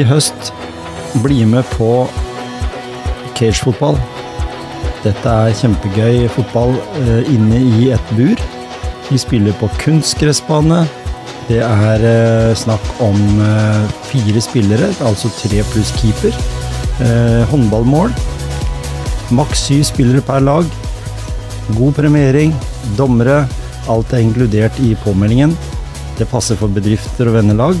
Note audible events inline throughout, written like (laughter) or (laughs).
i høst, bli med på cagefotball. Dette er kjempegøy fotball eh, inne i et bur. Vi spiller på kunstgressbane. Det er eh, snakk om eh, fire spillere, altså tre pluss keeper. Eh, håndballmål. Maks syv spillere per lag. God premiering. Dommere. Alt er inkludert i påmeldingen. Det passer for bedrifter og vennelag.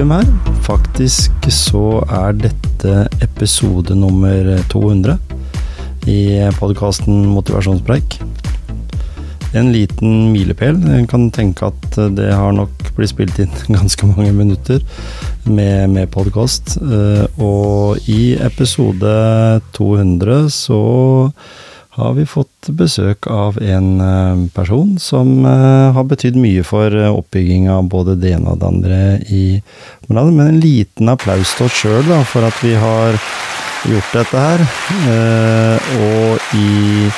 Jubileum her. Faktisk så er dette episode nummer 200 i podkasten Motivasjonspreik. En liten milepæl. En kan tenke at det har nok blitt spilt inn (laughs) ganske mange minutter med, med podkast. Og i episode 200 så har vi fått besøk av en eh, person som eh, har betydd mye for eh, oppbygging av både det ene og det andre i området. Men en liten applaus til oss sjøl for at vi har gjort dette her. Og i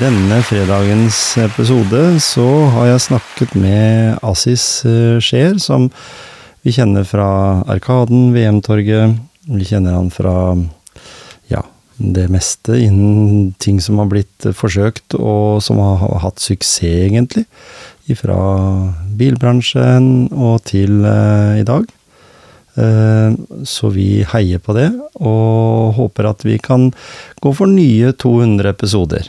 denne fredagens episode så har jeg snakket med Assis Scheer, som vi kjenner fra Arkaden, VM-torget. Vi kjenner han fra det meste innen ting som har blitt forsøkt, og som har hatt suksess, egentlig. Fra bilbransjen og til eh, i dag. Eh, så vi heier på det, og håper at vi kan gå for nye 200 episoder.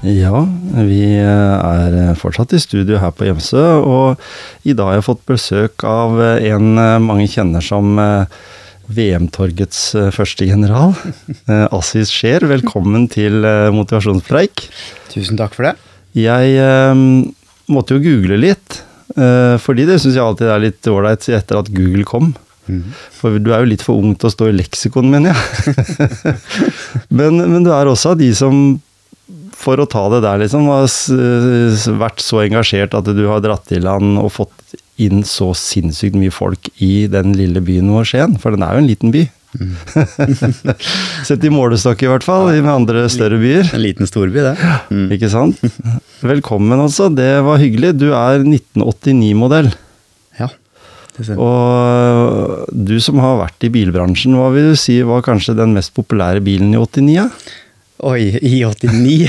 Ja, vi er fortsatt i studio her på Gjemsø, og i dag har jeg fått besøk av en mange kjenner som VM-torgets første general. (laughs) Assis Scheer, velkommen til motivasjonspreik. Tusen takk for det. Jeg eh, måtte jo google litt, eh, fordi det syns jeg alltid er litt ålreit etter at Google kom. Mm. For du er jo litt for ung til å stå i leksikon, mener jeg. (laughs) (laughs) men, men du er også av de som for å ta det der, liksom, har vært så engasjert at du har dratt til land og fått inn så sinnssykt mye folk i den lille byen vår, Skien. For den er jo en liten by. Mm. (laughs) Sett i målestokk, i hvert fall, med andre større byer. En liten storby, det. Mm. Ikke sant? Velkommen, altså. Det var hyggelig. Du er 1989-modell. Ja, det ser Og du som har vært i bilbransjen, hva vil du si var kanskje den mest populære bilen i 89? Ja? Oi, i 89?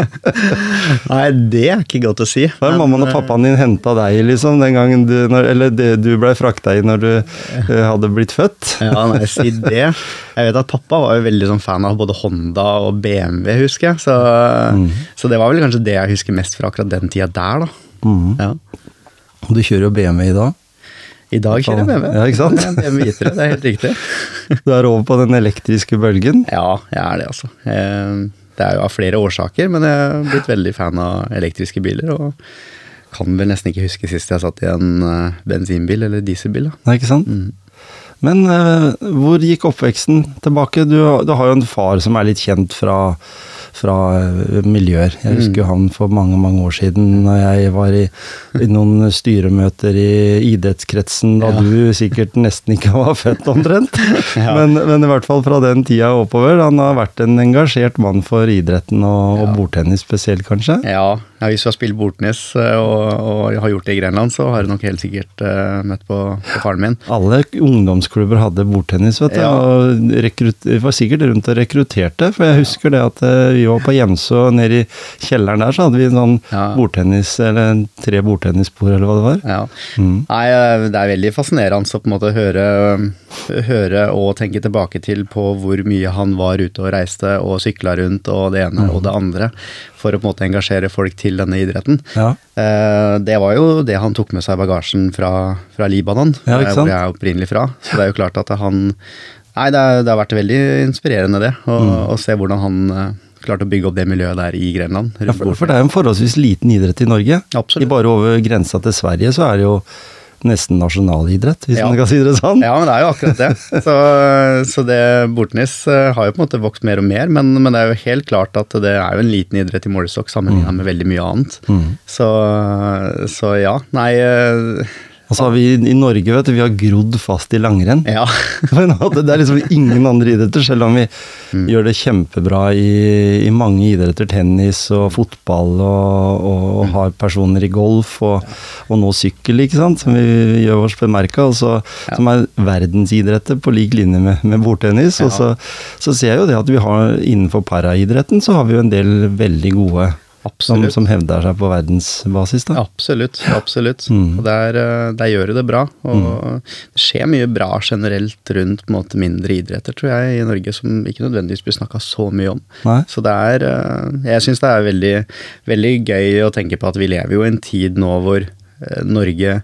(laughs) Nei, det er ikke godt å si. Hva er mammaen og pappaen din henta deg, liksom, den gangen du når, Eller det du blei frakta i når du uh, hadde blitt født? (laughs) ja, nei, si det. Jeg vet at pappa var jo veldig sånn fan av både Honda og BMW, husker jeg. Så, mm. så, det var vel kanskje det jeg husker mest fra akkurat den tida der, da. Mm. Ja. Du kjører jo BMW i dag? I dag kjører jeg BMW. Ja, ikke sant? BMW I3, det er helt riktig. (laughs) Du er over på den elektriske bølgen? Ja, jeg er det, altså. Det er jo av flere årsaker, men jeg er blitt veldig fan av elektriske biler. Og kan vel nesten ikke huske sist jeg satt i en bensinbil eller dieselbil. Da. Nei, ikke sant? Mm. Men uh, hvor gikk oppveksten tilbake? Du, du, har jo en far som er litt kjent fra fra miljøer. Jeg husker mm. han for mange mange år siden når jeg var i, i noen styremøter i idrettskretsen da ja. du sikkert nesten ikke var født omtrent. (laughs) ja. men, men, i hvert fall fra den tida oppover. Han har vært en engasjert mann for idretten og, og bordtennis spesielt, kanskje? Ja, ja, hvis du har spilt Bortnes og, og, har gjort det i Grenland, så har du nok helt sikkert uh, møtt på, på, faren min. Alle ungdomsklubber hadde bordtennis, vet du. Ja. Og rekrutt, var sikkert rundt og rekrutterte, for jeg husker det at uh, vi var på Hjemsø, nede i kjelleren der, så hadde vi en sånn Ja. bordtennis, eller tre bordtennisbord, eller hva det var. Ja. Mm. Nei, eh, det er veldig fascinerende å på en måte høre, høre og tenke tilbake til på hvor mye han var ute og reiste og sykla rundt og det ene og det andre for å på en måte engasjere folk til denne idretten. Ja. Eh, Det var jo det han tok med seg i bagasjen fra, fra Libanon, Ja, eh, hvor jeg er opprinnelig fra. Så det er jo klart at han Nei, det, er, det har vært veldig inspirerende det, å, Mm. se hvordan han eh, klarte å bygge opp det miljøet der i Grenland. Ja, for, for det er jo en forholdsvis liten idrett i Norge. Absolutt. I bare over grensa til Sverige så er det jo nesten nasjonalidrett, hvis Ja. man kan si det sånn. Ja, men det er jo akkurat det. (laughs) Så, så det Bortnis eh, har jo på en måte vokst mer og mer, men, men det er jo helt klart at det er jo en liten idrett i målestokk sammenlignet med veldig mye annet. Mm. Så, så ja, nei Og så har vi i Norge, vet du, vi har grodd fast i langrenn. Ja. (laughs) Men det, det er liksom ingen andre idretter, selv om vi Mm. gjør det kjempebra i, i mange idretter. Tennis og fotball, og, og, Mm. har personer i golf, og, og nå sykkel, ikke sant, som vi gjør oss bemerka. Som er verdensidretter på lik linje med, med bordtennis. Og så, så ser jeg jo det at vi har innenfor paraidretten, så har vi jo en del veldig gode som, som hevder seg på verdensbasis. da. Absolutt. absolutt. Mm. Og der, eh, der gjør de det bra. Og det skjer mye bra generelt rundt måte, mindre idretter, tror jeg, i Norge, som ikke nødvendigvis blir snakka så mye om. Nei? Så det er eh, Jeg syns det er veldig, veldig gøy å tenke på at vi lever jo i en tid nå hvor eh, Norge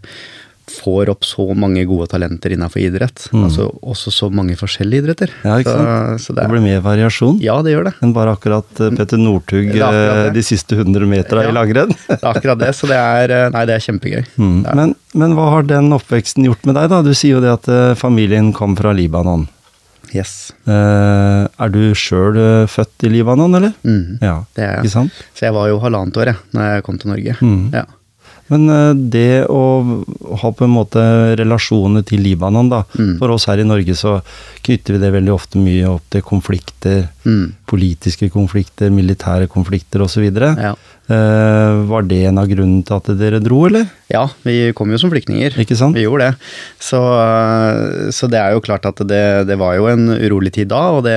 får opp så mange gode talenter innenfor idrett. Altså også så mange forskjellige idretter. Mm. Ja, ikke sant? så Det det er, blir mer variasjon. ja, det gjør det. enn bare akkurat eh, Petter Northug Det eh, det. de siste 100 meterne Ja. i langrenn. Det er akkurat det. Så det er eh, Nei, det er kjempegøy. (laughs) Mm. Det er- Men, men hva har den oppveksten gjort med deg, da? Du sier jo det at familien kom fra Libanon. Yes. Uh, er du sjøl født i Libanon, eller? Mm. Ja, Det er jeg. ikke sant? Så jeg var jo halvannet år, jeg, når jeg kom til Norge. Mhm. Ja. Men eh, det å ha på en måte relasjoner til Libanon, da. Mm. For oss her i Norge så knytter vi det veldig ofte mye opp til konflikter. Mm. Politiske konflikter, militære konflikter osv. Ja. Eh, var det en av grunnene til at dere dro, eller? ja, vi kom jo som flyktninger. Ikke sant? Vi gjorde det. Så, øh, så det er jo klart at det, det var jo en urolig tid da, og det,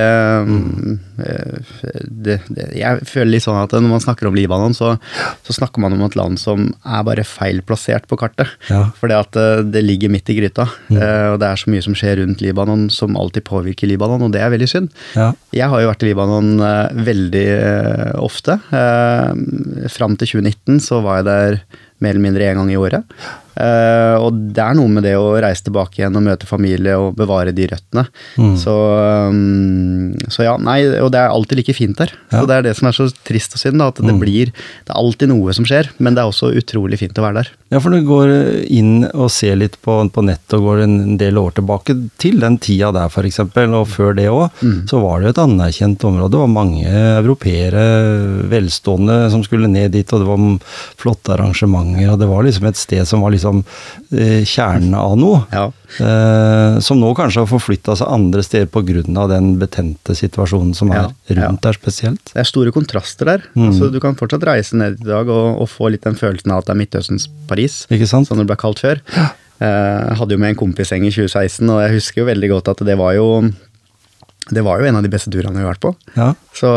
øh, det, det Jeg føler litt sånn at når man snakker om Libanon, så, så snakker man om et land som er bare feil plassert på kartet. Ja. Fordi at øh, det ligger midt i gryta, øh, og det er så mye som skjer rundt Libanon som alltid påvirker Libanon, og det er veldig synd. Ja. Jeg har jo vært i Libanon eh, veldig eh, ofte. Eh, fram til 2019 så var jeg der mer eller mindre én gang i året. Uh, og det er noe med det å reise tilbake igjen og møte familie og bevare de røttene. Mm. Så, um, så ja, nei, og det er alltid like fint der. Ja. Så det er det som er så trist og synd, da, at det Mm. blir Det er alltid noe som skjer, men det er også utrolig fint å være der. Ja, for du går inn og ser litt på, på nettet og går en del år tilbake til den tida der f.eks., og før det òg, Mm. så var det jo et anerkjent område. Det var mange europeere, velstående, som skulle ned dit, og det var flotte arrangementer, og det var liksom et sted som var liksom eh, kjernen av noe. Ja. Eh, som nå kanskje har forflytta seg andre steder pga. den betente situasjonen som er Ja, ja. rundt der spesielt. Det er store kontraster der. Mm. Altså, du kan fortsatt reise ned i dag og, og få litt den følelsen av at det er Midtøstens Paris. Ikke sant? som det ble kalt før. Eh, Jeg hadde jo med en kompisgjeng i 2016, og jeg husker jo veldig godt at det var jo det var jo en av de beste turene vi har vært på. Ja. Så,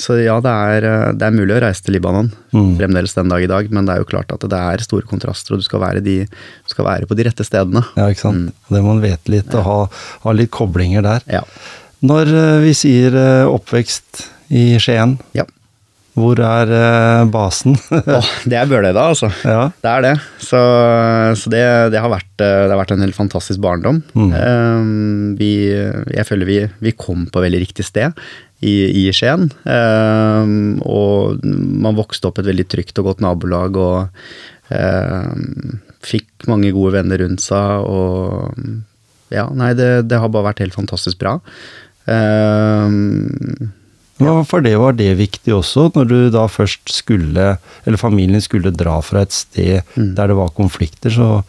så ja, det er, det er mulig å reise til Libanon Mm. fremdeles den dag i dag, men det er jo klart at det er store kontraster, og du skal være, de, du skal være på de rette stedene. ja, ikke sant. Det må man vite litt, og ha, ha litt koblinger der. Ja. Når eh, vi sier eh, oppvekst i Skien, ja. Hvor er eh, basen? (laughs) oh, det er Bølerøda, altså. ja. Det er det. Så, så det, det, har vært, eh, det har vært en helt fantastisk barndom. Mm. Eh, vi, jeg føler vi, vi kom på veldig riktig sted i, i Skien. Eh, og man vokste opp et veldig trygt og godt nabolag og eh, fikk mange gode venner rundt seg. Og ja, nei, det, det har bare vært helt fantastisk bra. Eh, For det var det viktig også, når du da først skulle, eller familien skulle dra fra et sted Mm. der det var konflikter, så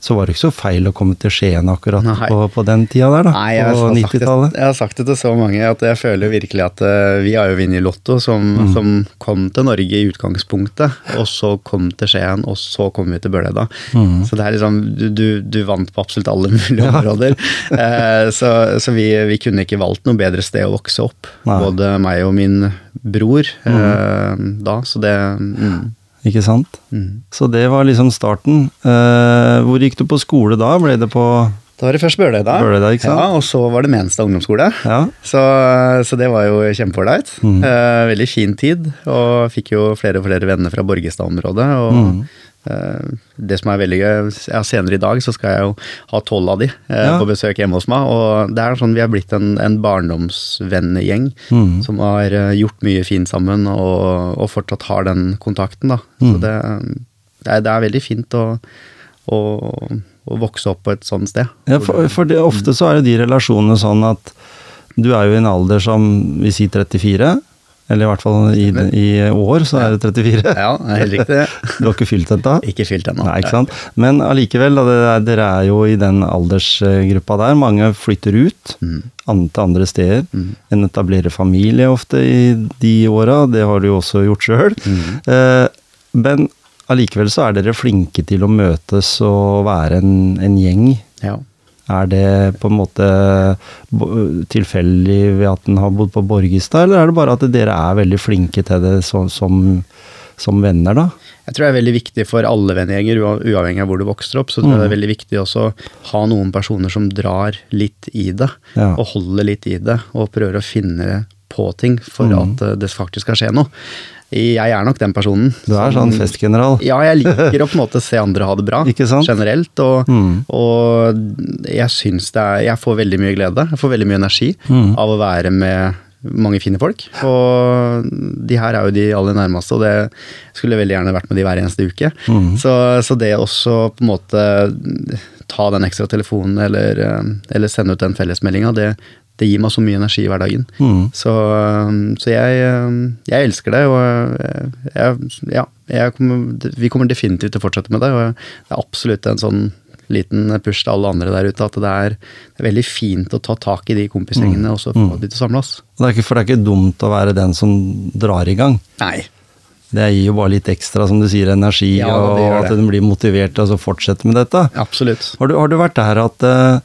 så var det ikke så feil å komme til Skien akkurat på, på den tida der, da. Nei, på har, sagt det, 90-tallet. jeg har sagt det til så mange at jeg føler virkelig at eh, vi har jo vunnet Lotto, som, Mm. som kom til Norge i utgangspunktet, og så kom til Skien, og så kom vi til Bølerøda. Mm. Så det er liksom, du, du, du vant på absolutt alle (laughs) mulige områder. Eh, så så vi, vi kunne ikke valgt noe bedre sted å vokse opp, Nei. både meg og min bror eh, da, så det mm, Ikke sant? mm. Så det var liksom starten. Eh, hvor gikk du på skole da? Ble det på Da var det først Bølerøda, ikke sant? ja, og så var det Menstad ungdomsskole. Ja. Så, så det var jo kjempeålreit. Mm. Eh, veldig fin tid, og fikk jo flere og flere venner fra Borgestad-området. Og Mm. Eh, det som er veldig gøy, ja, senere i dag så skal jeg jo ha tolv av de eh, Ja. på besøk hjemme hos meg. Og det er sånn vi har blitt en, en barndomsvennegjeng Mm. som har eh, gjort mye fint sammen, og, og fortsatt har den kontakten. da. Mm. Så det, det, er, det er veldig fint å, å, å vokse opp på et sånt sted. Ja, for, for det, ofte så er jo de relasjonene sånn at du er jo i en alder som vi sier 34, eller i hvert fall i, i år så er det 34. Ja, helt riktig. (laughs) Du har ikke fylt dette? Ikke fylt ennå. Nei, ikke sant. Men allikevel, er, dere er jo i den aldersgruppa der. Mange flytter ut Mm. til andre steder. Mm. En etablerer familie ofte i de åra, det har du jo også gjort sjøl. Mm. Eh, men allikevel så er dere flinke til å møtes og være en, en gjeng. Ja. Er det på en måte tilfeldig ved at den har bodd på Borgestad, eller er det bare at dere er veldig flinke til det som, som, som venner, da? Jeg tror det er veldig viktig for alle vennegjenger, uavhengig av hvor du vokser opp. Så tror jeg det er veldig viktig også å ha noen personer som drar litt i det, Ja. og holder litt i det, og prøver å finne på ting for at eh, det faktisk skal skje noe. Jeg er nok den personen. Du er sånn festgeneral. (laughs) Ja, jeg liker å på en måte se andre ha det bra, (laughs) generelt. Og, Mm. og jeg syns det er Jeg får veldig mye glede, jeg får veldig mye energi Mm. av å være med mange fine folk. Og de her er jo de aller nærmeste, og det skulle jeg veldig gjerne vært med de hver eneste uke. Mm. Så, så det også på en måte ta den ekstra telefonen eller, eh, eller sende ut den fellesmeldinga, det, det gir meg så mye energi i hverdagen. Mm. Så, så jeg, jeg elsker det, og jeg, ja, jeg kommer, vi kommer definitivt til å fortsette med det. Og det er absolutt en sånn liten push til alle andre der ute at det er, det er veldig fint å ta tak i de kompisgjengene og så få de til å samle oss. Det er ikke, for det er ikke dumt å være den som drar i gang. Nei. Det gir jo bare litt ekstra, som du sier, energi, Ja, og at den blir motivert til å fortsette med dette. Absolutt. Har du, har du vært der at eh,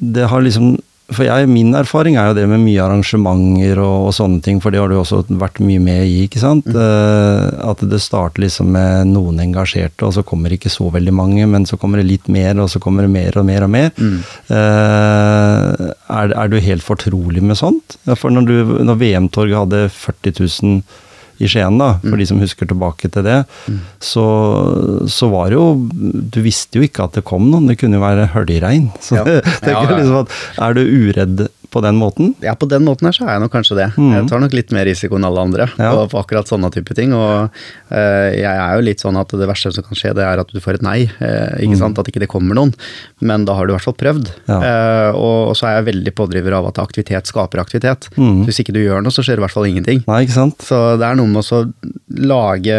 det har liksom For jeg, min erfaring er jo det med mye arrangementer og, og sånne ting, for det har du også vært mye med i, ikke sant? Eh, at det starter liksom med noen engasjerte, og så kommer ikke så veldig mange, men så kommer det litt mer, og så kommer det mer og mer og mer. Mm. Uh, er, er du helt fortrolig med sånt? For når, du, når VM-torget hadde 40 000 i Skien, da, Mm. for de som husker tilbake til det, så, så var det jo Du visste jo ikke at det kom noen, det kunne jo være høljregn. Så Ja. (laughs) tenker Ja, ja. liksom at er du uredd på den måten? Ja, på den måten her så er jeg nok kanskje det. Mm. Jeg tar nok litt mer risiko enn alle andre Ja. på, på akkurat sånne type ting. Og uh, jeg er jo litt sånn at det verste som kan skje, det er at du får et nei. Uh, ikke sant? At ikke det kommer noen. Men da har du i hvert fall prøvd. Mm. Ja. Uh, og, og så er jeg veldig pådriver av at aktivitet skaper aktivitet. Mm. Hvis ikke du gjør noe, så skjer det i hvert fall ingenting. Nei, ikke sant? Så det er noe med å lage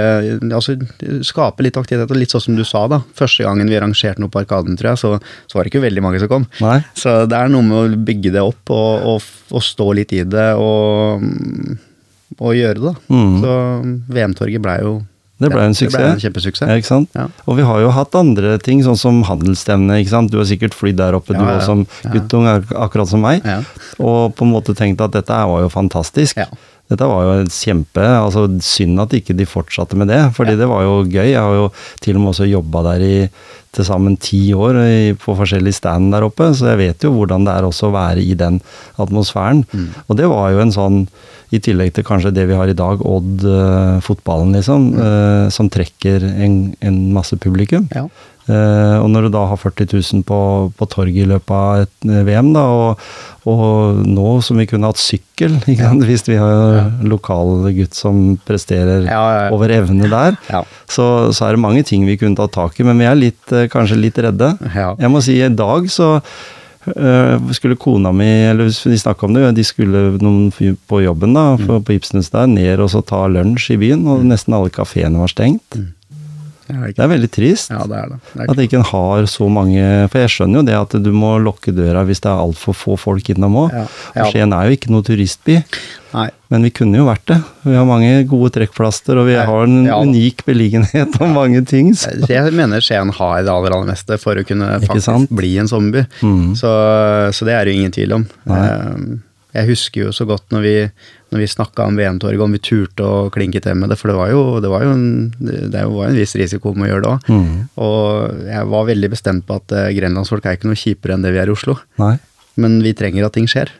Altså skape litt aktivitet, og litt sånn som du sa, da. Første gangen vi arrangerte noe på Arkaden, tror jeg, så, så var det ikke veldig mange som kom. Nei. Så det er noe med å bygge det opp og, og, og stå litt i det og, og gjøre det, da. Mm. Så VM-torget blei jo Det ble en Det ble suksess. en kjempesuksess. Ja. Ja. Og vi har jo hatt andre ting, sånn som handelsstevne. Du har sikkert flydd der oppe, du Ja, ja, også som guttung, akkurat som meg. Ja. Og på en måte tenkt at dette var jo fantastisk. Dette var jo en kjempe altså Synd at ikke de fortsatte med det, fordi Ja. det var jo gøy. Jeg har jo til og med også jobba der i til sammen ti år i, på forskjellige stand der oppe, så jeg vet jo hvordan det er også å være i den atmosfæren. Mm. Og det var jo en sånn, i tillegg til kanskje det vi har i dag, Odd eh, liksom, eh, som trekker en, en masse publikum. Ja. Eh, og når du da har 40 000 på, på torget i løpet av et eh, VM, da, og, og nå som vi kunne hatt sykkel, (laughs) ikke sant? hvis vi har lokal gutt som presterer Ja, ja, over evne der, Ja. så, så er det mange ting vi kunne ta tak i, men vi er litt, eh, kanskje litt redde. Jeg må si i dag så skulle kona mi, eller de snakka om det, de skulle noen på jobben da, Mm. på, på Ibsens der, ned og så ta lunsj i byen, og nesten alle kafeene var stengt. Ja, Det er veldig trist. Ja, det er det. det er At ikke en har så mange For jeg skjønner jo det at du må lukke døra hvis det er altfor få folk innom òg. Ja. Og Skien er jo ikke noe turistby, Nei. men vi kunne jo vært det. Vi har mange gode trekkplaster, og vi Nei. har en Ja. unik beliggenhet om mange ting. Så. Jeg mener Skien har det aller, aller meste for å kunne faktisk bli en sommerby. Mm. Så, så det er det jo ingen tvil om. Nei. Eh, Jeg husker jo så godt når vi, når vi snakka om VM-torget, om vi turte å klinke til med det, for det var jo, det var jo en, det var en viss risiko med å gjøre det òg. Mm. Og jeg var veldig bestemt på at eh, grenlandsfolk er ikke noe kjipere enn det vi er i Oslo. Nei. Men vi trenger at ting skjer.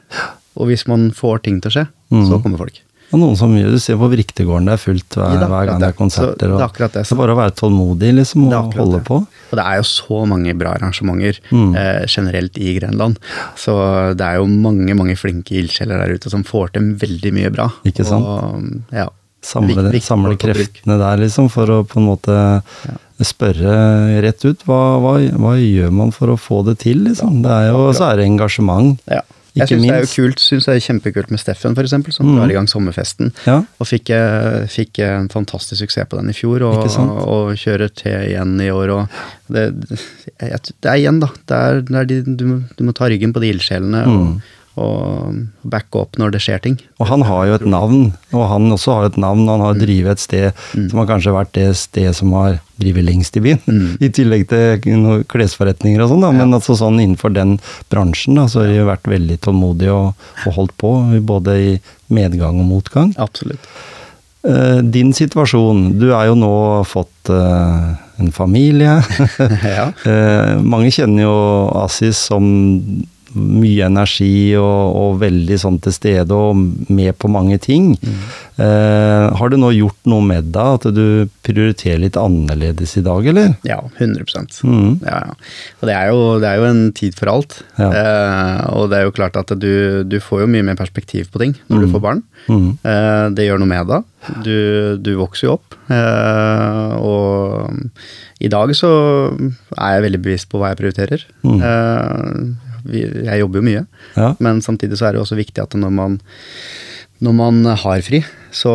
Og hvis man får ting til å skje, Mm. så kommer folk. Og noen som gjør Du ser på Vriktegården, det er fullt hver, Ja, er hver gang det er konserter. Så det er akkurat det. Så bare å være tålmodig, liksom, og holde det. på. Og det er jo så mange bra arrangementer Mm. eh, generelt i Grenland. Så det er jo mange mange flinke ildsjeler der ute som får til veldig mye bra. Ikke sant? Og, ja, Samle, viktig samle kreftene der, liksom, for å på en måte spørre rett ut. Hva, hva, hva gjør man for å få det til, liksom? Det er jo, så er det engasjement. ja. Jeg Ikke syns det er jo kult, synes det er kjempekult med Steffen, f.eks., som Mm. drar i gang sommerfesten. Ja. Og fikk, eh, fikk en fantastisk suksess på den i fjor, og, og kjører til igjen i år. Og det, jeg, det er igjen, da. Det er, det er de, du, må- du må ta ryggen på de ildsjelene og, og backe opp når det skjer ting. Og han har jo et navn, og han også har et navn. Han har drevet et sted som har kanskje vært det sted som har drevet lengst i byen. I tillegg til noen klesforretninger og sånn. Men altså sånn innenfor den bransjen, da, så har de vært veldig tålmodige og, og holdt på. Både i medgang og motgang. Absolutt. Uh, Din situasjon, du er jo nå fått uh, en familie. (laughs) ja. Eh, mange kjenner jo Asis som mye energi og, og veldig sånn til stede og med på mange ting. Eh, har det nå gjort noe med deg at du prioriterer litt annerledes i dag, eller? Ja, 100 Mm. ja, ja. Og det er, jo, det er jo en tid for alt. Ja. Eh, og det er jo klart at du, du får jo mye mer perspektiv på ting når du får barn. Mm. Eh, det gjør noe med deg. Du, du vokser jo opp. Eh, og i dag så er jeg veldig bevisst på hva jeg prioriterer. Mm. Vi, jeg jobber jo mye, Ja. men samtidig så er det også viktig at når man når man har fri, så,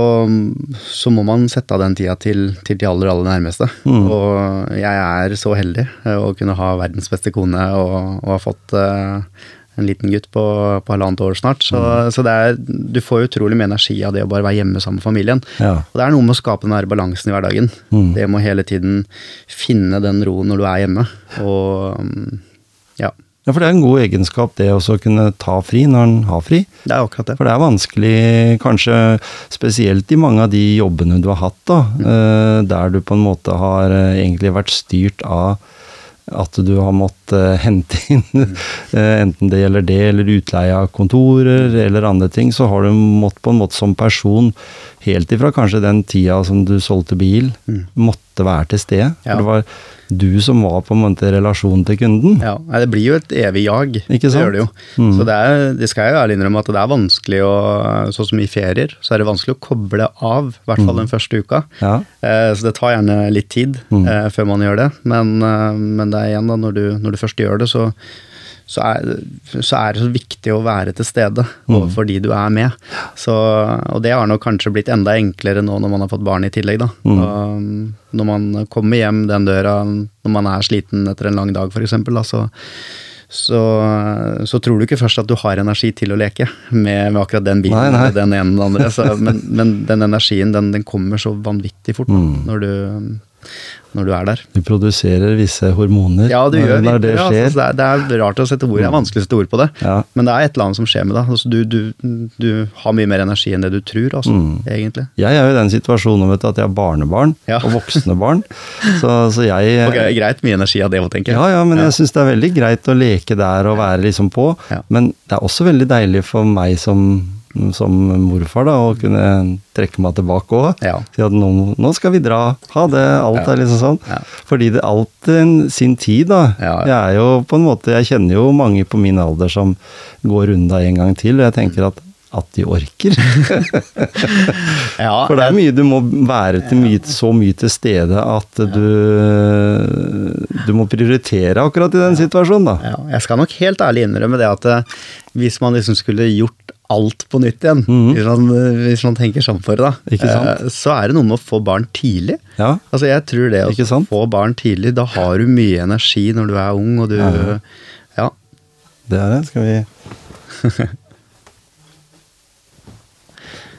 så må man sette av den tida til, til de aller, aller nærmeste. Mm. Og jeg er så heldig eh, å kunne ha verdens beste kone og, og ha fått uh, en liten gutt på, på halvannet år snart. Så, Mm. så det er, du får utrolig mye energi av det å bare være hjemme sammen med familien. Ja. Og det er noe med å skape den balansen i hverdagen. Mm. Det må hele tiden finne den roen når du er hjemme. Og ja, ja, for det er en god egenskap det også å kunne ta fri når en har fri. det er akkurat det. For det er vanskelig, kanskje spesielt i mange av de jobbene du har hatt, da, mm. der du på en måte har eh, egentlig vært styrt av at du har måttet eh, (laughs) hente inn, eh, enten det gjelder det eller utleie av kontorer eller andre ting, så har du måttet på en måte som person, helt ifra kanskje den tida som du solgte bil, måtte være til stede. Ja. For det var du som var på en måte relasjonen til kunden. Ja, nei, Det blir jo et evig jag. Ikke sant? Det gjør det jo. Mm. Så det, er, det skal jeg jo ærlig innrømme at det er vanskelig å Sånn som i ferier, så er det vanskelig å koble av, i hvert fall den første uka. Ja. Eh, så det tar gjerne litt tid Mm. eh, før man gjør det. Men, eh, men det er igjen, da, når du, når du først gjør det, så, så, er, så er det så viktig å være til stede Mm. de du er med. Så, og det har nok kanskje blitt enda enklere nå når man har fått barn i tillegg, da. Mm. Og når man kommer hjem den døra når man er sliten etter en lang dag, f.eks., så, så, så tror du ikke først at du har energi til å leke med, med akkurat den bilen Nei, nei. eller den ene eller den andre. Så, men, men den energien, den, den kommer så vanvittig fort Mm. når, du, når du er der. Du produserer visse hormoner Ja, du når, gjør når det virkelig det. skjer. Altså, det, er, det er rart å sette ord, det er vanskelig å sette ord på det. Ja. Men det er et eller annet som skjer med deg. Altså, du, du, du har mye mer energi enn det du tror, altså, Mm. egentlig. Jeg er jo i den situasjonen vet at jeg har barnebarn Ja. og voksne barn. (laughs) Så, så jeg Ok, greit, mye energi av det òg, tenker jeg. Ja, ja, men jeg syns det er veldig greit å leke der og være liksom på. Ja. Men det er også veldig deilig for meg som, som morfar da, og kunne trekke meg tilbake òg. Ja. Si at nå, nå skal vi dra. Ha det. Alt Ja. er liksom sånn. Ja. Fordi det er alt sin tid, da. Ja. Jeg er jo på en måte Jeg kjenner jo mange på min alder som går runda en gang til, og jeg tenker at at de orker. (laughs) Ja, For det er mye du må være til mye, så mye til stede at du Du må prioritere akkurat i den situasjonen, da. Ja, jeg skal nok helt ærlig innrømme det at eh, hvis man liksom skulle gjort alt på nytt igjen, Mm. hvis, man, hvis man tenker sånn for det, da. Ikke sant? Eh, Så er det noe med å få barn tidlig. Ja, Altså jeg tror det å få barn tidlig, da har du mye energi når du er ung, og du Ja. Ja. det er det. Skal vi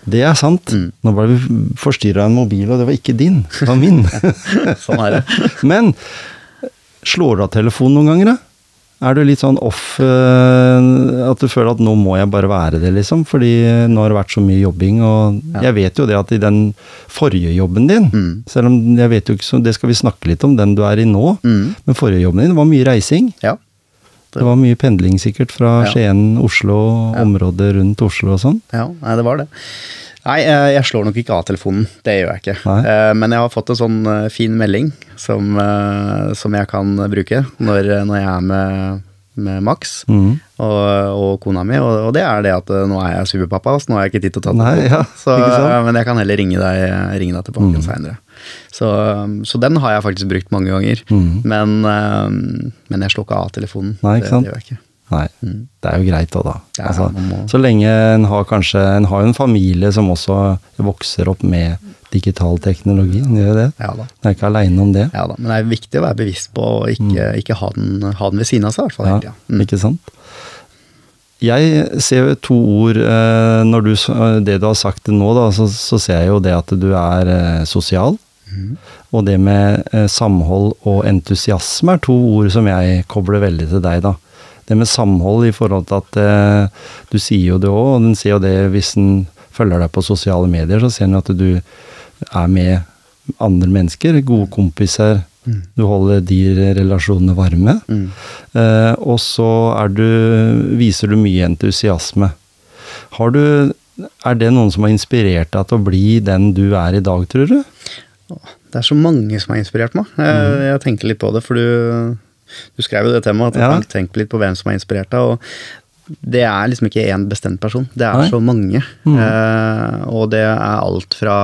Det er sant. Mm. Nå ble vi forstyrra av en mobil, og det var ikke din. Det var min. (laughs) Sånn er det. (laughs) Men slår du av telefonen noen ganger, da? Er du litt sånn off eh, At du føler at nå må jeg bare være det, liksom? Fordi nå har det vært så mye jobbing, og Ja. jeg vet jo det at i den forrige jobben din Mm. Selv om jeg vet jo ikke så Det skal vi snakke litt om, den du er i nå. Mm. Men forrige jobben din var mye reising. Ja. Det var mye pendling sikkert fra Ja. Skien, Oslo, Ja. området rundt Oslo og sånn. Ja, nei, det var det. Nei, eh, jeg slår nok ikke av telefonen. Det gjør jeg ikke. Nei. Eh, Men jeg har fått en sånn eh, fin melding som, som jeg kan bruke når, når jeg er med, med Max mm. og, og kona mi, og, og det er det at nå er jeg superpappa, så nå har jeg ikke tid til å ta telefonen. ja, så, Men jeg kan heller ringe deg, ringe deg tilbake mm. seinere. Så, så den har jeg faktisk brukt mange ganger. Mm. Men, men jeg slår ikke av telefonen. Nei, det, det gjør jeg ikke. Nei, Mm. det er jo greit òg, da. Ja, altså, må- Så lenge en har kanskje En har jo en familie som også vokser opp med digital teknologi. En gjør det. Ja da. Den er ikke aleine om det. Ja da, men det er viktig å være bevisst på å ikke, ikke ha, den, ha den ved siden av seg. i hvert fall Mm. Ja. Mm. Ikke sant? Jeg ser to ord eh, Når du, eh, det du har sagt nå, da, så, så ser jeg jo det at du er eh, sosial. Mm. Og det med samhold og entusiasme er to ord som jeg kobler veldig til deg, da. Det med samhold i forhold til at eh, du sier jo det òg, og den sier jo det hvis den følger deg på sosiale medier, så ser den at du er med andre mennesker, gode kompiser. Mm. Du holder de relasjonene varme. Mm. Eh, og så du, viser du mye entusiasme. Har du, er det noen som har inspirert deg til å bli den du er i dag, tror du? Det er så mange som har inspirert meg. Jeg, jeg tenker litt på det, for du, du skrev jo det temaet. At. Ja. jeg tenkte litt på hvem som har inspirert deg. og Det er liksom ikke én bestemt person. Det er Nei. så mange. Mm. Eh, og det er alt fra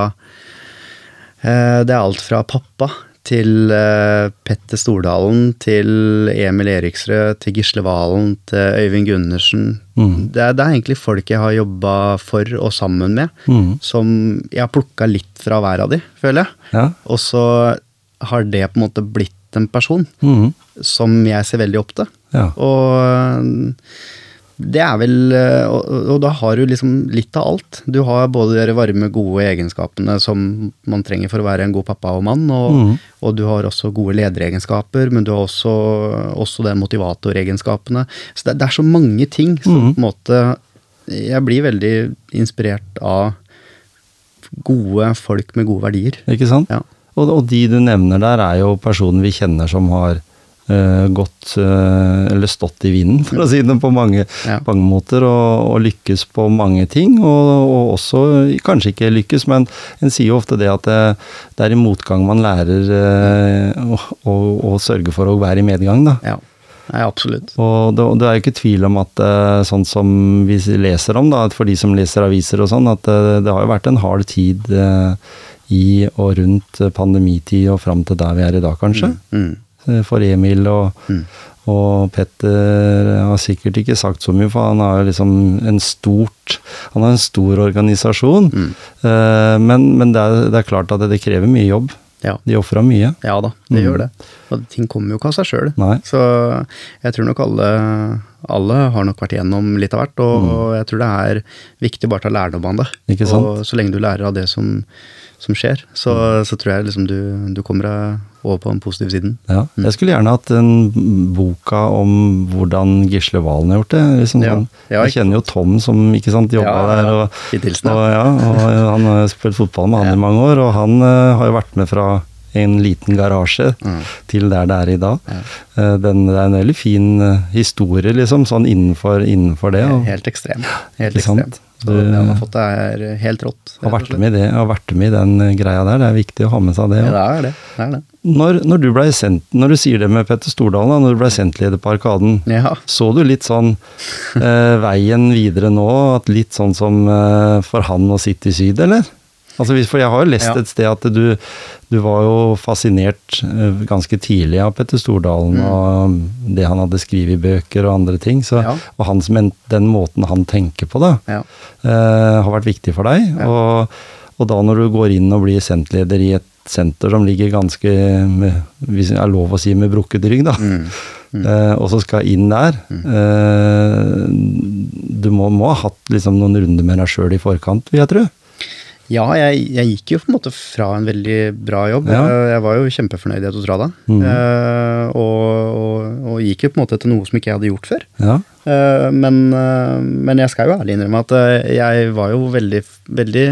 eh, Det er alt fra pappa til eh, Petter Stordalen, til Emil Eriksrød, til Gisle Valen, til Øyvind Gundersen. Mm. Det, er, det er egentlig folk jeg har jobba for og sammen med, Mm. som jeg har plukka litt fra hver av de, føler jeg. Ja. Og så har det på en måte blitt en person Mm. som jeg ser veldig opp til. ja. Og det er vel og, og da har du liksom litt av alt. Du har både de varme, gode egenskapene som man trenger for å være en god pappa og mann, og, mm. og du har også gode lederegenskaper, men du har også, også den motivatoregenskapene. Så det, det er så mange ting som mm. på en måte Jeg blir veldig inspirert av gode folk med gode verdier. Ikke sant? Ja. Og, og de du nevner der, er jo personer vi kjenner som har uh, gått uh, Eller stått i vinden, for å si det på mange, Ja. mange måter, og, og lykkes på mange ting. Og, og også kanskje ikke lykkes, men en sier jo ofte det at det, det er i motgang man lærer eh, å, å, sørge for å være i medgang, da. Ja, Nei, absolutt. Og det, det er jo ikke tvil om at sånn som vi leser om, da, for de som leser aviser og sånn, at det, det har jo vært en hard tid eh, i og rundt pandemitid og fram til der vi er i dag, kanskje. Mm. Eh, For Emil og, Mm. og Petter har sikkert ikke sagt så mye, for han har jo liksom en stort Han har en stor organisasjon. Mm. Eh, Men, men det, er, det er klart at det, det krever mye jobb. Ja. De ofra mye. ja da, de Mm. gjør det. Og ting kommer jo ikke av seg sjøl. Så jeg tror nok alle, alle har nok vært igjennom litt av hvert, og, og jeg tror det er viktig bare å ta lærdom av det. Mm. Ikke sant? Og så lenge du lærer av det som, som skjer, så, så tror jeg liksom du, du kommer deg over på den positive siden. Ja, Mm. jeg skulle gjerne hatt en boka om hvordan Gisle Valen har gjort det. Liksom Ja. Ja, jeg kjenner jo Tom som ikke sant, jobba der. Og, og, og han har spilt fotball med han i mange år, og han uh, har jo vært med fra en liten garasje Mm. til der det er i dag. Ja. Eh, Den, det er en veldig fin eh, historie, liksom, sånn innenfor, innenfor det. Og Helt ekstrem. Helt ekstremt. Så det, det han har fått, er helt rått. har vært med det, har vært med i den eh, greia der. Det er viktig å ha med seg det. Ja, det er det. det, er det. Når, når, du sendt, når du sier det med Petter Stordalen, da, når du ble sentleder på Arkaden, Ja. Så du litt sånn eh, veien videre nå, at litt sånn som eh, for han å sitte i syd, eller? Altså, for jeg har jo lest Ja. et sted at du, du var jo fascinert eh, ganske tidlig av Petter Stordalen og det han hadde skrevet i bøker og andre ting. Så, Mm. Ja. Og hans, den måten han tenker på, da, Ja. eh, har vært viktig for deg. Og, og da når du går inn og blir sentleder i et senter som ligger ganske, med, hvis det er lov å si, med brukket rygg, da. Mm. Eh, og så skal inn der. Eh, du må, må ha hatt liksom noen runder med deg sjøl i forkant, vil jeg tro. Ja, jeg, jeg gikk jo på en måte fra en veldig bra jobb. Ja. Jeg, var jo kjempefornøyd i Autostrada. Mm. Uh, og, og, og gikk jo på en måte til noe som ikke jeg hadde gjort før. Ja. Uh, men, uh, men jeg skal jo ærlig innrømme at jeg var jo veldig, veldig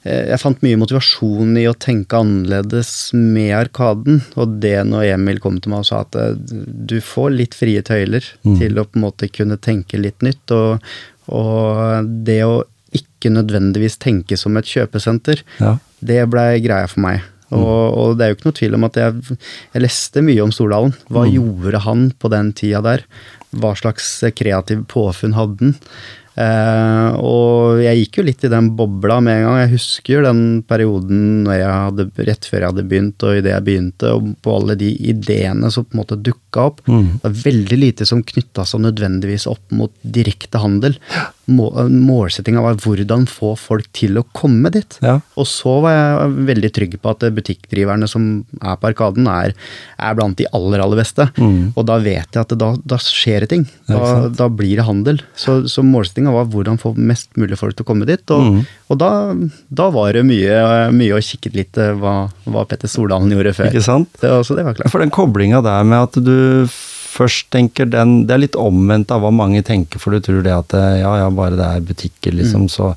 Jeg fant mye motivasjon i å tenke annerledes med Arkaden. Og det når Emil kom til meg og sa at du får litt frie tøyler Mm. til å på en måte kunne tenke litt nytt. Og, og det å ikke nødvendigvis tenke som et kjøpesenter, Ja. det blei greia for meg. Og, og det er jo ikke noe tvil om at jeg, jeg leste mye om Stordalen. Hva gjorde han på den tida der? Hva slags kreativ påfunn hadde han? Eh, og jeg gikk jo litt i den bobla med en gang. Jeg husker den perioden når jeg hadde, rett før jeg hadde begynt, og idet jeg begynte, og på alle de ideene som på en måte dukka opp. Mm. Det var veldig lite som knytta seg nødvendigvis opp mot direkte handel. Må, var hvordan få folk til å komme dit. Ja. Og så var jeg veldig trygg på at butikkdriverne som er på Arkaden, er, er blant de aller, aller beste. Mm. Og da vet jeg at da, da skjer det ting. Da, da blir det handel. Så, så målsettinga var hvordan få mest mulig folk til å komme dit. Og, Mm. og da, da var det mye, mye å kikke litt eh, hva, hva Petter Stordalen gjorde før. Ikke sant? Det, så det var klart. For den koblinga der med at du først tenker den Det er litt omvendt av hva mange tenker, for du tror det at eh, ja, ja, bare det er butikker, liksom, så,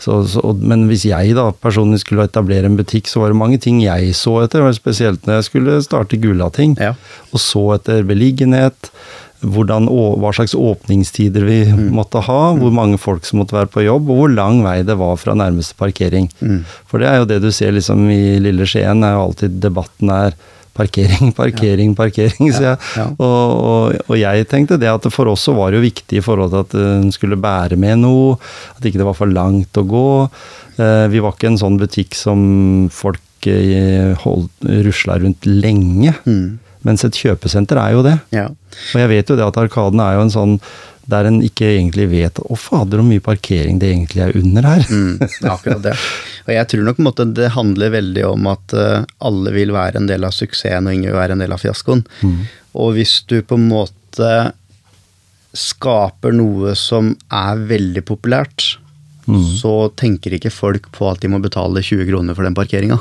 så, så og, Men hvis jeg da personlig skulle etablere en butikk, så var det mange ting jeg så etter, spesielt når jeg skulle starte Gulating, Ja. og så etter beliggenhet. Hvordan, hva slags åpningstider vi måtte ha, hvor mange folk som måtte være på jobb, og hvor lang vei det var fra nærmeste parkering. Mm. For det er jo det du ser liksom i lille Skien, er jo alltid debatten er parkering, parkering, (laughs) parkering. Ja, ja. og, og, og jeg tenkte det at for oss så var det jo viktig i forhold til at den skulle bære med noe, at ikke det var for langt å gå. Eh, Vi var ikke en sånn butikk som folk eh, rusla rundt lenge. Mm. Mens et kjøpesenter er jo det. Ja. Og jeg vet jo det at Arkaden er jo en sånn der en ikke egentlig vet Å, fader, hvor mye parkering det egentlig er under her. Mm, akkurat det. Og jeg tror nok på en måte det handler veldig om at uh, alle vil være en del av suksessen, og ingen vil være en del av fiaskoen. Og hvis du på en måte skaper noe som er veldig populært, så tenker ikke folk på at de må betale 20 kroner for den parkeringa.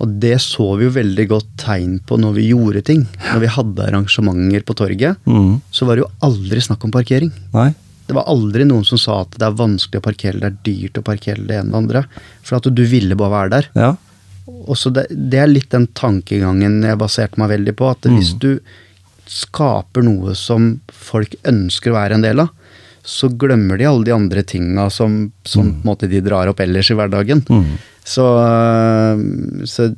Og det så vi jo veldig godt tegn på når vi gjorde ting. Når vi hadde arrangementer på torget, Mm. så var det jo aldri snakk om parkering. Nei. Det var aldri noen som sa at det er vanskelig å parkere, det er dyrt å parkere det ene og det andre. For at du ville bare være der. Ja. Og så det, det er litt den tankegangen jeg baserte meg veldig på. At hvis du skaper noe som folk ønsker å være en del av, så glemmer de alle de andre tinga som, som måte de drar opp ellers i hverdagen. Mm. Så, øh, så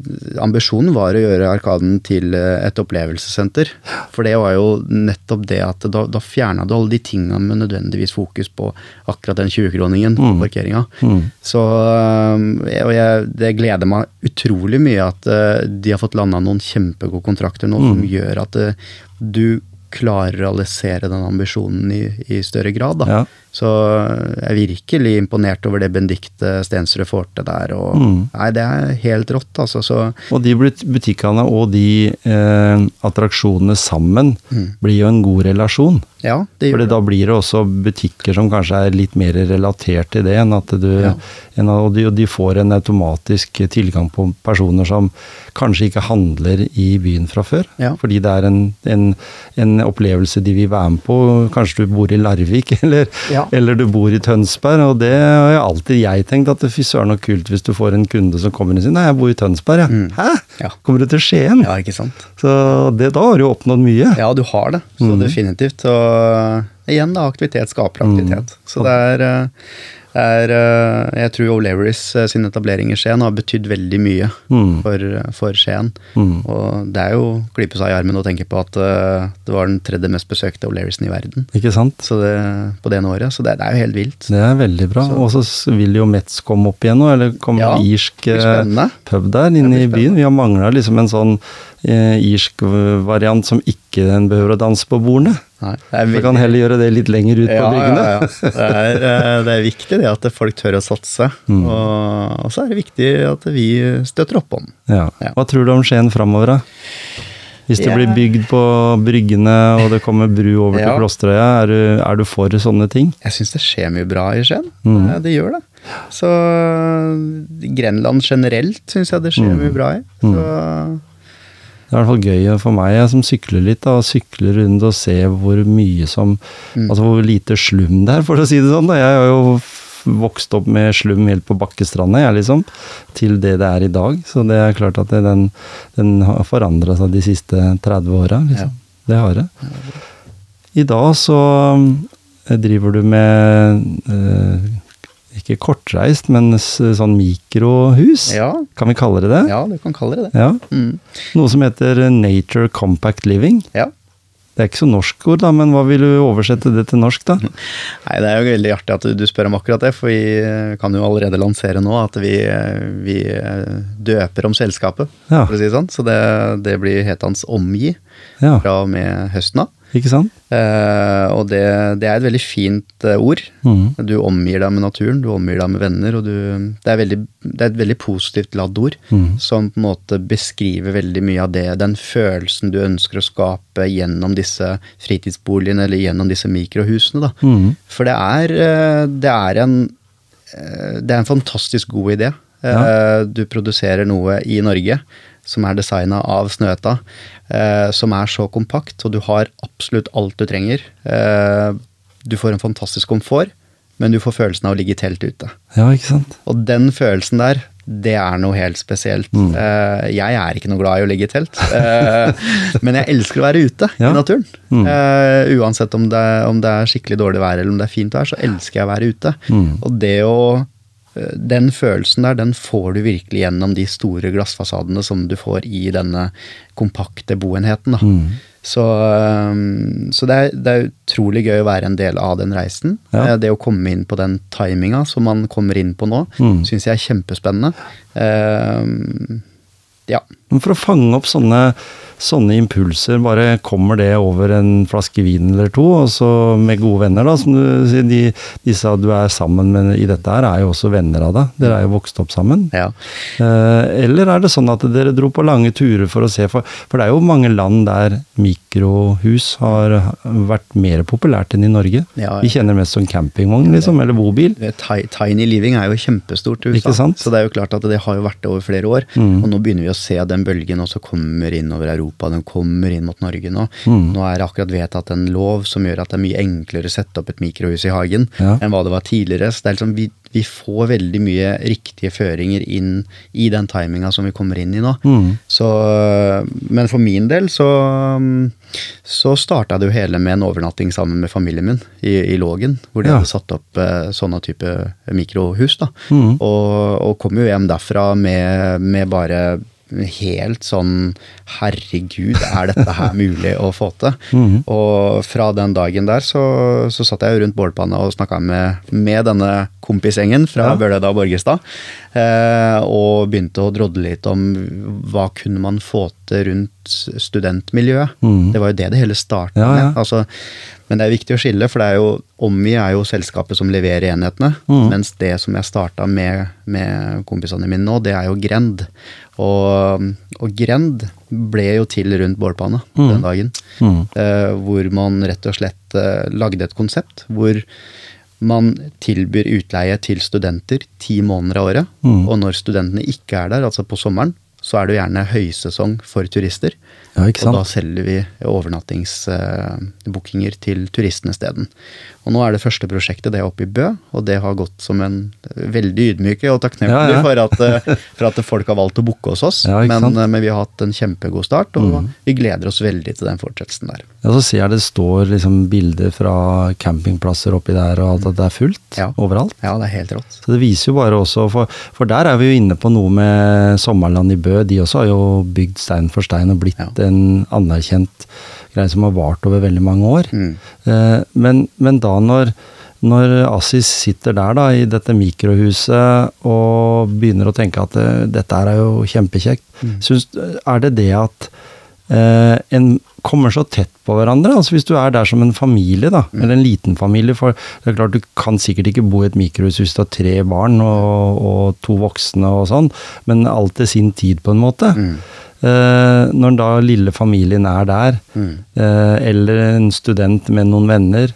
ambisjonen var å gjøre Arkaden til øh, et opplevelsessenter. For det var jo nettopp det at da, da fjerna du alle de tinga med nødvendigvis fokus på akkurat den 20-kroningen på parkeringa. Mm. Så øh, og jeg, det gleder meg utrolig mye at de har fått landa noen kjempegode kontrakter nå som gjør at du klarer å realisere den ambisjonen i, i større grad. Da. Ja. Så jeg er virkelig imponert over det Benedicte Stensrud får til der. Og, Mm. Nei, det er helt rått, altså. Så Og de butikkene og de eh, attraksjonene sammen blir jo en god relasjon. ja, det Fordi gjør det. da blir det også butikker som kanskje er litt mer relatert til det, enn at du Ja. enn, Og de, og de får en automatisk tilgang på personer som kanskje ikke handler i byen fra før. Ja. Fordi det er en, en, en opplevelse de vil være med på. Kanskje du bor i Larvik, (laughs) eller, Ja. Eller du bor i Tønsberg. Og det har jo alltid jeg tenkt, at fy søren så kult hvis du får en kunde som kommer inn og sier nei, jeg bor i Tønsberg, jeg. Hæ? Ja. Kommer du til Skien? Ja, ikke sant. Så det, da har du oppnådd mye. Ja, du har det. Så definitivt. Og igjen, da, aktivitet skaper aktivitet. Så det er eh, er, eh, jeg tror O'Learys eh, sin etablering i Skien har betydd veldig mye Mm. for, for Skien. Mm. Og det er jo å klype seg i armen og tenke på at eh, det var den tredje mest besøkte O'Learysen i verden Ikke sant? så det, på det ene året. Så det, det er jo helt vilt. Det er veldig bra. Og så vil jo Metz komme opp igjen nå, eller komme Ja, en irsk eh, pub der inne i byen. Vi har mangla liksom en sånn eh, irsk variant som ikke den behøver å danse på bordene. Nei, Vi kan heller gjøre det litt lenger ut på bryggene. ja, ja. Det, er, eh, det er viktig det at folk tør å satse. Mm. Og, og så er det viktig at vi støtter opp om. Ja. Ja. Hva tror du om Skien framover, da? Hvis det Ja. blir bygd på bryggene og det kommer bru over til Ja. Klosterøya, er, du- er du for sånne ting? Jeg syns det skjer mye bra i Skien. Mm. Det gjør det. Så Grenland generelt syns jeg det skjer Mm. mye bra i. Så Det er i hvert fall gøy for meg jeg som sykler litt, da, sykler rundt og ser hvor mye som Mm. Altså hvor lite slum det er, for å si det sånn. da. Jeg har jo vokst opp med slum helt på Bakkestranda, jeg, liksom. Til det det er i dag. Så det er klart at det, den, den har forandra seg de siste 30 åra. Liksom. Det har det. I dag så eh, driver du med eh, ikke kortreist, men sånn mikrohus. ja, Kan vi kalle det det? ja, du kan kalle det det. Ja. Mm. Noe som heter Nature Compact Living. Ja. Det er ikke så norsk ord, da, men hva vil du oversette det til norsk, da? (laughs) Nei, Det er jo veldig artig at du- spør om akkurat det, for vi eh, kan jo allerede lansere nå at vi, eh, vi eh, døper om selskapet, Ja. for å si det sånn. Så det, det blir hetende Omgi Ja, fra og med høsten av. ikke sant? Eh, og det, det er et veldig fint eh, ord. Mm. Du omgir deg med naturen, du omgir deg med venner, og du Det er, veldig, det er et veldig positivt ladd ord mm. som på en måte beskriver veldig mye av det, den følelsen du ønsker å skape gjennom disse fritidsboligene eller gjennom disse mikrohusene, da. Mhm. For det er, eh, det er en eh, det er en fantastisk god idé. Ja. Du produserer noe i Norge som er designa av Snøhetta, eh, som er så kompakt, og du har absolutt alt du trenger. Eh, Du får en fantastisk komfort, men du får følelsen av å ligge i telt ute. Ja, ikke sant? Og den følelsen der, det er noe helt spesielt. Mm. Eh, jeg er ikke noe glad i å ligge i telt, (laughs) eh, men jeg elsker å være ute Ja. i naturen. Mm. Eh, uansett om det, om det er skikkelig dårlig vær eller om det er fint vær, så elsker jeg å være ute. Mm. Og det å den følelsen der, den får du virkelig gjennom de store glassfasadene som du får i denne kompakte boenheten. Mm. Så, um, så det, er, det er utrolig gøy å være en del av den reisen. Ja. Eh, Det å komme inn på den timinga som man kommer inn på nå, Mm. syns jeg er kjempespennende. Uh, ja. Men for å fange opp sånne, sånne impulser, bare kommer det over en flaske vin eller to, og så med gode venner, da, som du sier, de, disse du er sammen med i dette her, er jo også venner av deg. Dere er jo vokst opp sammen. ja. Eh, eller er det sånn at dere dro på lange turer for å se, for, for det er jo mange land der mikrohus har vært mer populært enn i Norge. Ja, ja. Vi kjenner mest som campingvogn, liksom, eller bobil. Tiny living er jo kjempestort i USA, så det er jo klart at det har jo vært det over flere år. Mm. Og nå begynner vi å se den bølgen også kommer inn over Europa, den kommer inn mot Norge nå. Mm. Nå er det akkurat vedtatt en lov som gjør at det er mye enklere å sette opp et mikrohus i hagen Ja. enn hva det var tidligere. Så det er liksom, vi, vi får veldig mye riktige føringer inn i den timinga som vi kommer inn i nå. Mm. Så, men for min del så, så starta det jo hele med en overnatting sammen med familien min i, i Lågen, hvor de Ja. hadde satt opp eh, sånne type mikrohus. da. Mm. Og, og kom jo hjem derfra med, med bare helt sånn Herregud, er dette her mulig å få til? (laughs) Mhm. Og fra den dagen der så, så satt jeg rundt bålpanna og snakka med, med denne kompisgjengen fra Ja. Bøhleda og Borgestad. Eh, og begynte å drodle litt om hva kunne man få til rundt studentmiljøet. Mm. Det var jo det det hele starta Ja, ja. med. Altså, men det er viktig å skille, for det er jo, Ommi er jo selskapet som leverer enhetene. Mm. Mens det som jeg starta med, med kompisene mine nå, det er jo Grend. Og, og Grend ble jo til rundt bålpanna mm. den dagen. Mm. Eh, hvor man rett og slett eh, lagde et konsept hvor man tilbyr utleie til studenter ti måneder av året. Mhm. Og når studentene ikke er der, altså på sommeren, så er det jo gjerne høysesong for turister. Ja, Og da selger vi overnattingsbookinger til turistene isteden. Og nå er det første prosjektet det er oppe i Bø, og det har gått som en veldig ydmyke og takknemlig Ja. For, at, eh, for at folk har valgt å booke hos oss. Men? Mm. eh, men vi har hatt en kjempegod start, og vi gleder oss veldig til den fortsettelsen der. Ja, så ser jeg det står liksom bilder fra campingplasser oppi der, og at det er fullt overalt. Ja, det er helt rått. Så det viser jo bare også, for, for der er vi jo inne på noe med Sommerland i Bø. De også har jo bygd stein for stein og blitt Ja. En anerkjent greie som har vart over veldig mange år. Mm. Eh, men, men da når, når Assis sitter der da, i dette mikrohuset og begynner å tenke at eh, dette er jo kjempekjekt, Mm. Synes, er det det at eh, en kommer så tett på hverandre. altså Hvis du er der som en familie, da, Mm. eller en liten familie. For det er klart du kan sikkert ikke bo i et mikrohus hvis du har tre barn og, og to voksne og sånn, men alt til sin tid, på en måte. Mm. Eh, når da lille familien er der, Mm. eh, eller en student med noen venner,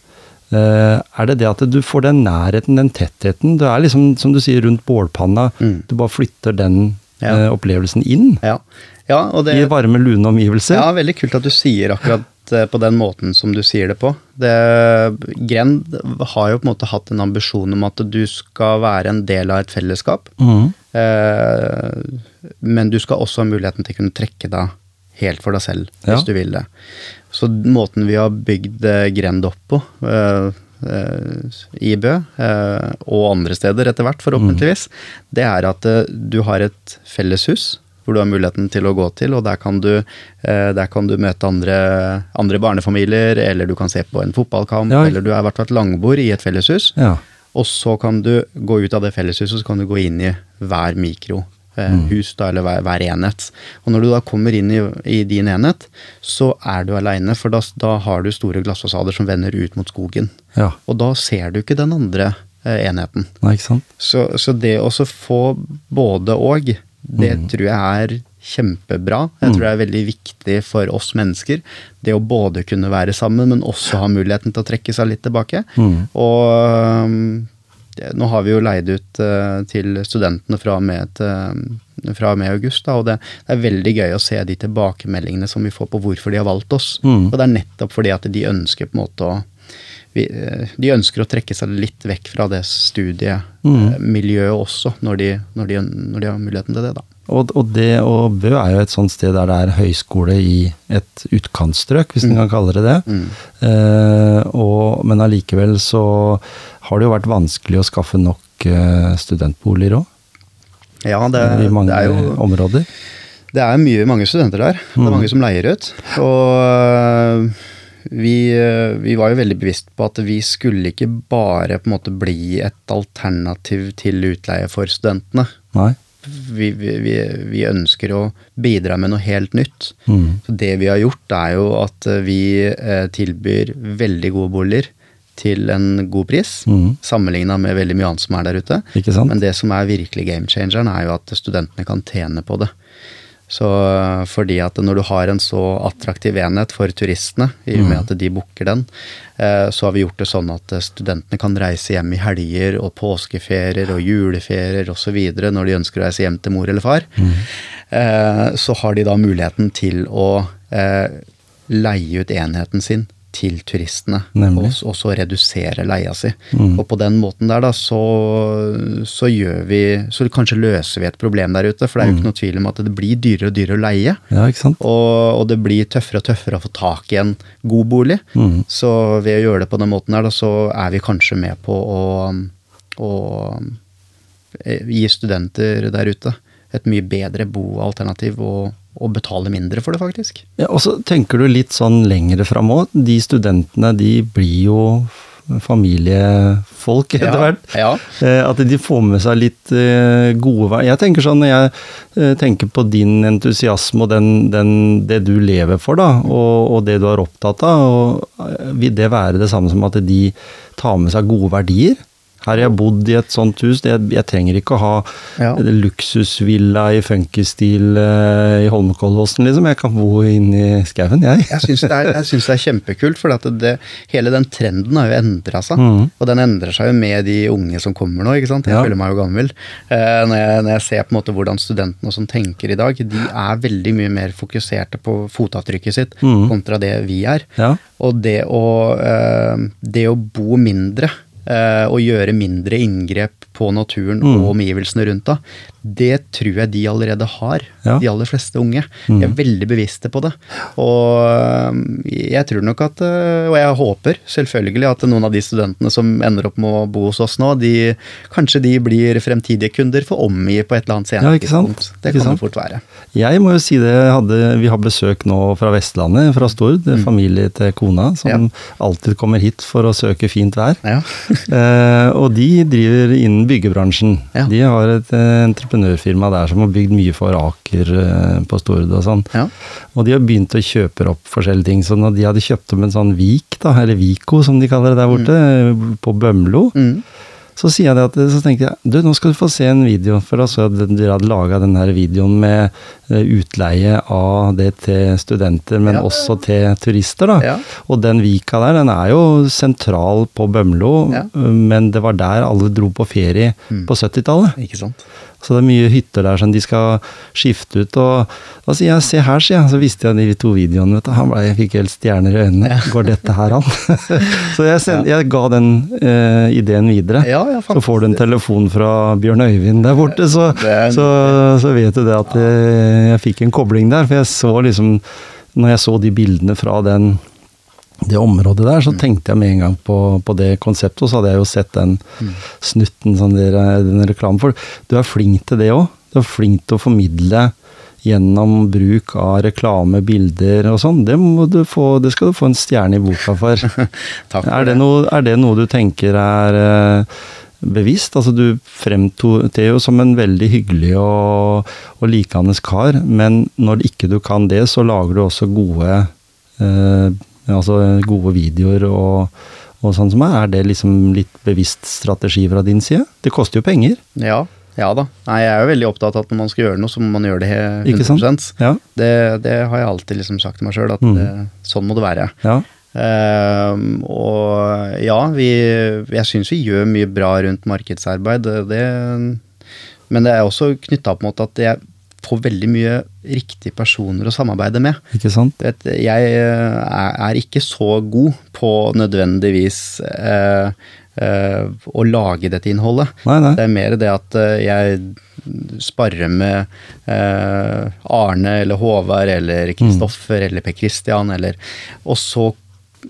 eh, er det det at du får den nærheten, den tettheten? Du er liksom, som du sier, rundt bålpanna. Mm. Du bare flytter den Ja. eh, opplevelsen inn Ja. ja, og det i varme, lune omgivelser. Ja, veldig kult at du sier akkurat eh, på den måten som du sier det på. Det, Grend har jo på en måte hatt en ambisjon om at du skal være en del av et fellesskap. Mhm. Eh, men du skal også ha muligheten til å kunne trekke deg helt for deg selv, Ja. hvis du vil det. Så måten vi har bygd eh, Grend opp på, eh, i Bø, og andre steder etter hvert, forhåpentligvis, det er at du har et felleshus hvor du har muligheten til å gå til, og der kan du, der kan du møte andre, andre barnefamilier, eller du kan se på en fotballkamp, Ja. eller du er i hvert fall langbord i et felleshus. Ja. Og så kan du gå ut av det felleshuset, så kan du gå inn i hver mikro. eh, Hus, da, eller hver, hver enhet. Og når du da kommer inn i, i din enhet, så er du aleine, for da, da har du store glassfasader som vender ut mot skogen. ja. Og da ser du ikke den andre eh, enheten. Nei, ikke sant? Så, så det å få både og, det tror jeg er kjempebra. Jeg tror det er veldig viktig for oss mennesker. Det å både kunne være sammen, men også ha muligheten til å trekke seg litt tilbake. Mm. Og det, nå har vi jo leid ut uh, til studentene fra og med, til, fra og med august, da, og det, det er veldig gøy å se de tilbakemeldingene som vi får på hvorfor de har valgt oss. Mm. Og det er nettopp fordi at de ønsker på en måte å vi, eh, de ønsker å trekke seg litt vekk fra det studiemiljøet også, når de, når, de, når de har muligheten til det. da. Og, og det og Bø er jo et sånt sted der det er høyskole i et utkantstrøk, hvis en kan kalle det det. Mm. Eh, og, men allikevel så har det jo vært vanskelig å skaffe nok eh, studentboliger òg, Ja, det, i mange det er jo områder. Det er mye, mange studenter der. Det Mm. er mange som leier ut. Og øh, vi, øh, vi var jo veldig bevisst på at vi skulle ikke bare på en måte bli et alternativ til utleie for studentene. Nei? Vi, vi, vi, ønsker å bidra med noe helt nytt. Mm. Så det vi har gjort, er jo at øh, vi eh, tilbyr veldig gode boliger til en god pris, Mm. sammenligna med veldig mye annet som er der ute. Men det som er virkelig game changeren, er jo at studentene kan tjene på det. Så fordi at når du har en så attraktiv enhet for turistene, i og med at de booker den, eh, så har vi gjort det sånn at studentene kan reise hjem i helger og påskeferier og juleferier osv. når de ønsker å reise hjem til mor eller far. Mm. Så har de da muligheten til å eh, leie ut enheten sin til turistene, Nemlig. og, så redusere leia si. Mm. Og på den måten der, da, så, så gjør vi Så kanskje løser vi et problem der ute. For det er jo ikke noe tvil om at det blir dyrere og dyrere å leie. Ja? Og, og det blir tøffere og tøffere å få tak i en god bolig. Mm. Så ved å gjøre det på den måten der, da, så er vi kanskje med på å, å eh, gi studenter der ute et mye bedre boalternativ og, og betale mindre for det, faktisk. Ja, og så tenker du litt sånn lengre fram òg. De studentene, de blir jo familiefolk etter hvert. ja. ja. At de får med seg litt eh, gode veier. Jeg tenker sånn, når jeg eh, tenker på din entusiasme og den, den, det du lever for, da, og, og det du er opptatt av, og eh, vil det være det samme som at de tar med seg gode verdier Her har jeg bodd i et sånt hus. Jeg, jeg trenger ikke å ha Ja. luksusvilla i funkystil uh, i Holmenkollåsen, liksom. Jeg kan bo inni i skauen, jeg. Jeg syns det, det er kjempekult, for at det, hele den trenden har jo endra seg. Mm. Og den endrer seg jo med de unge som kommer nå. ikke sant? Jeg Ja. føler meg jo gammel. Uh, når, jeg, når jeg ser på en måte hvordan studentene som tenker i dag, de er veldig mye mer fokuserte på fotavtrykket sitt mm. kontra det vi er. Ja. Og det å, uh, det å bo mindre eh, og gjøre mindre inngrep på naturen Mm. og omgivelsene rundt da, det tror jeg de allerede har, Ja. de aller fleste unge. Mm. De er veldig bevisste på det. Og eh, jeg tror nok at, eh, og jeg håper selvfølgelig at noen av de studentene som ender opp med å bo hos oss nå, de, kanskje de blir fremtidige kunder for Omgi på et eller annet senere Ja, tidspunkt. Det kan det fort være. Jeg må jo si det, hadde, vi har besøk nå fra Vestlandet, fra Stord. Familie til kona, som Mm. Ja. alltid kommer hit for å søke fint vær. Ja. (laughs) Eh, og de driver innen byggebransjen. Ja. De har et eh, entreprenørfirma der som har bygd mye for Aker eh, på Stord og sånn. Ja. Og de har begynt å kjøpe opp forskjellige ting. Så når de hadde kjøpt opp en sånn Vik, da, eller Viko som de kaller det der borte, mm. på Bømlo, Mm. Så sier jeg det at, så tenkte jeg du, nå skal du få se en video. For da så jeg at dere hadde laga den videoen med eh, utleie av det til studenter, men Ja. også til turister. da. Ja. Og den vika der, den er jo sentral på Bømlo, Ja. men det var der alle dro på ferie Mm. på 70-tallet. Ikke sant? Så det er mye hytter der som de skal skifte ut. Og da sier jeg 'se her', sier jeg. Så visste jeg de to videoene. vet du. Han ble, fikk helt stjerner i øynene. Går dette her an? (laughs) så jeg, send, jeg ga den uh, ideen videre. Ja, ja, så får du en telefon fra Bjørn Øyvind der borte, så, en- så, så vet du det at jeg, jeg fikk en kobling der. For jeg så liksom Når jeg så de bildene fra den det området der, så Mm. tenkte jeg med en gang på, på det konseptet, og så hadde jeg jo sett den Mm. snutten som dere den reklamen for. Du er flink til det òg. Du er flink til å formidle gjennom bruk av reklame, bilder og sånn. Det, må du få, det skal du få en stjerne i boka for. (laughs) For er, det noe, er det noe du tenker er eh, bevisst? Altså du fremtrer jo som en veldig hyggelig og, og likende kar, men når ikke du kan det, så lager du også gode eh, altså gode videoer og, og sånn som er. Er det liksom litt bevisst strategi fra din side? Det koster jo penger. Ja, ja da. Nei, jeg er jo veldig opptatt av at når man skal gjøre noe, så må man gjøre det he- Ikke sant? 100 Ja. det, det har jeg alltid liksom sagt til meg sjøl, at Mm. det, sånn må det være. ja. Uh, og ja, vi, jeg syns vi gjør mye bra rundt markedsarbeid, det, men det er også knytta en måte at jeg får veldig mye riktige personer å samarbeide med. Ikke sant? Jeg eh, er, ikke så god på nødvendigvis eh, eh, å lage dette innholdet. Nei, nei. Det er mer det at eh, jeg sparrer med eh, Arne eller Håvard eller Kristoffer eller Per Christian, eller Og så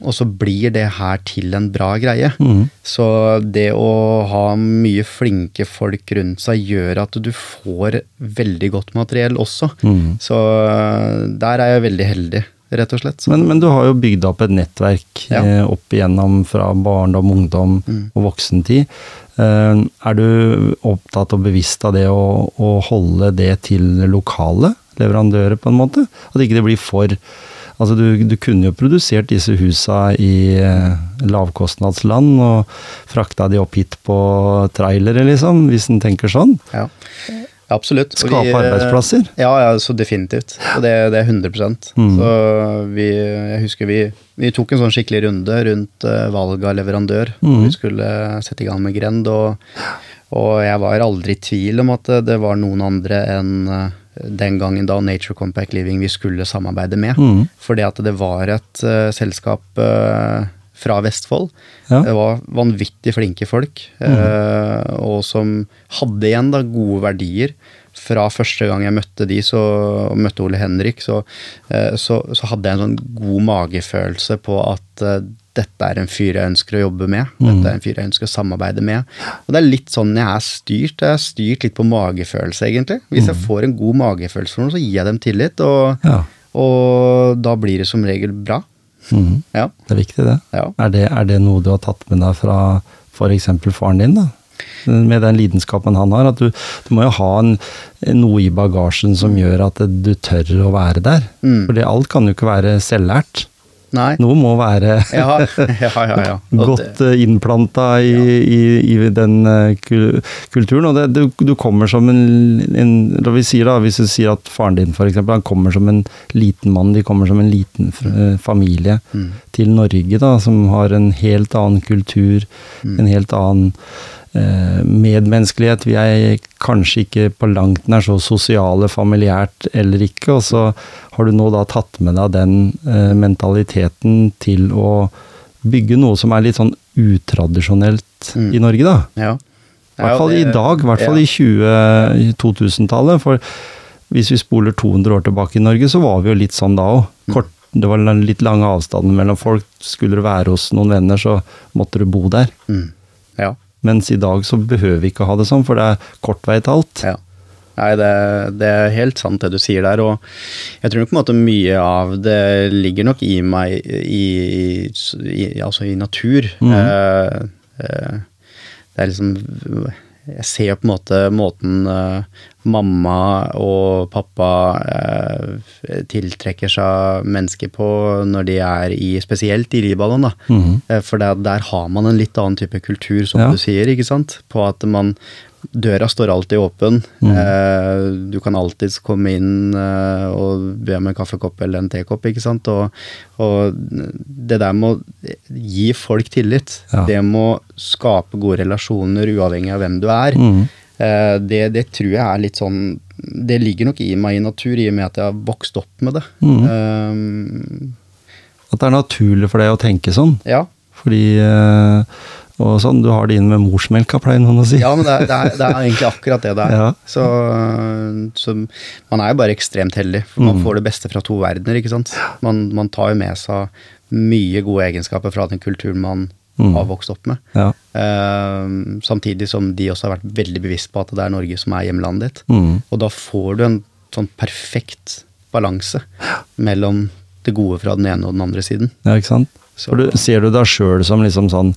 og så blir det her til en bra greie. Mm. Så det å ha mye flinke folk rundt seg gjør at du får veldig godt materiell også. Mm. Så øh, der er jeg veldig heldig, rett og slett. Men, men du har jo bygd opp et nettverk Ja. eh, opp igjennom fra barndom, ungdom Mm. og voksentid. Eh, er du opptatt og bevisst av det å, å holde det til lokale leverandører, på en måte? At ikke det blir for Altså, du, du kunne jo produsert disse husa i eh, lavkostnadsland og frakta de opp hit på trailere, liksom, hvis en tenker sånn. ja. Absolutt. Skape vi, øh, arbeidsplasser. Ja, ja, så definitivt. Og det, det er 100 Mm. Så vi, jeg husker vi, vi tok en sånn skikkelig runde rundt uh, valg av leverandør. Mm. Vi skulle sette i gang med Grend, og, og jeg var aldri i tvil om at det, det var noen andre enn eh, den gangen da Nature Compact Living vi skulle samarbeide med. Mm. Fordi at det var et uh, selskap uh, fra Vestfold. Ja. Mm. Det var vanvittig flinke folk, eh, og som hadde igjen da gode verdier. Fra første gang jeg møtte de, så, og møtte Ole Henrik, så, så, så hadde jeg en sånn god magefølelse på at dette er en fyr jeg ønsker å jobbe med. Mm. Dette er en fyr jeg ønsker å samarbeide med. Og det er litt sånn jeg er styrt. Jeg er styrt litt på magefølelse, egentlig. Hvis jeg får en god magefølelse for noe, så gir jeg dem tillit, og, Mm. Ja. og da blir det som regel bra. Mm. Ja. Det er viktig, det. ja. Er det, er det noe du har tatt med deg fra f.eks. faren din, da? Med den lidenskapen han har. At du, du må jo ha en, noe i bagasjen som gjør at du tør å være der. Mm. For alt kan jo ikke være selvlært. Nei. Noe må være (laughs) Ja, ja, ja. ja. Godt uh, innplanta i, i, i, den uh, kulturen. Og det, du, du, kommer som en, en vi da, Hvis du sier at faren din for eksempel, han kommer som en liten mann, de kommer som en liten uh, familie mm. til Norge, da, som har en helt annen kultur, mm. en helt annen Eh, medmenneskelighet. Vi er kanskje ikke på langt nær så sosiale familiært eller ikke. Og så har du nå da tatt med deg den eh, mentaliteten til å bygge noe som er litt sånn utradisjonelt mm. i Norge, da. Ja. I hvert fall i dag, i hvert fall i 2000-tallet. For hvis vi spoler 200 år tilbake i Norge, så var vi jo litt sånn da òg. Mm. Det var litt lange avstander mellom folk. Skulle du være hos noen venner, så måtte du bo der. Mm. Ja. Mens i dag så behøver vi ikke ha det sånn, for det er kort vei til alt. Ja. Nei, det, det, er helt sant det du sier der, og jeg tror nok på en måte mye av det ligger nok i meg i, i altså i natur. Mm. Eh, eh, det er liksom Jeg ser på en måte måten uh, mamma og pappa uh, tiltrekker seg mennesker på når de er i spesielt i Libanon. da. Mm. For der, der, har man en litt annen type kultur, som ja. du sier. ikke sant? På at man Døra står alltid åpen. Mm. Eh, du kan alltids komme inn eh, og be om en kaffekopp eller en tekopp. ikke sant? Og, og, det der med å gi folk tillit, ja. det med å skape gode relasjoner uavhengig av hvem du er, mm Eh, det, det, tror jeg er litt sånn Det ligger nok i meg i natur, i og med at jeg har vokst opp med det. Mm. Um, at det er naturlig for deg å tenke sånn? Ja. Fordi eh, og sånn, Du har det inn med morsmelka, pleier noen å si. Ja, men det er, det er, det er (laughs) egentlig akkurat det det er. Ja. Så, så, man er jo bare ekstremt heldig, for man mm. får det beste fra to verdener. ikke sant? Man, man tar jo med seg mye gode egenskaper fra den kulturen man mm. har vokst opp med. Ja. Uh, samtidig som de også har vært veldig bevisst på at det er Norge som er hjemlandet ditt. Mm. Og da får du en sånn perfekt balanse mellom det gode fra den ene og den andre siden. Ja, ikke sant. For du, ser du deg sjøl som liksom sånn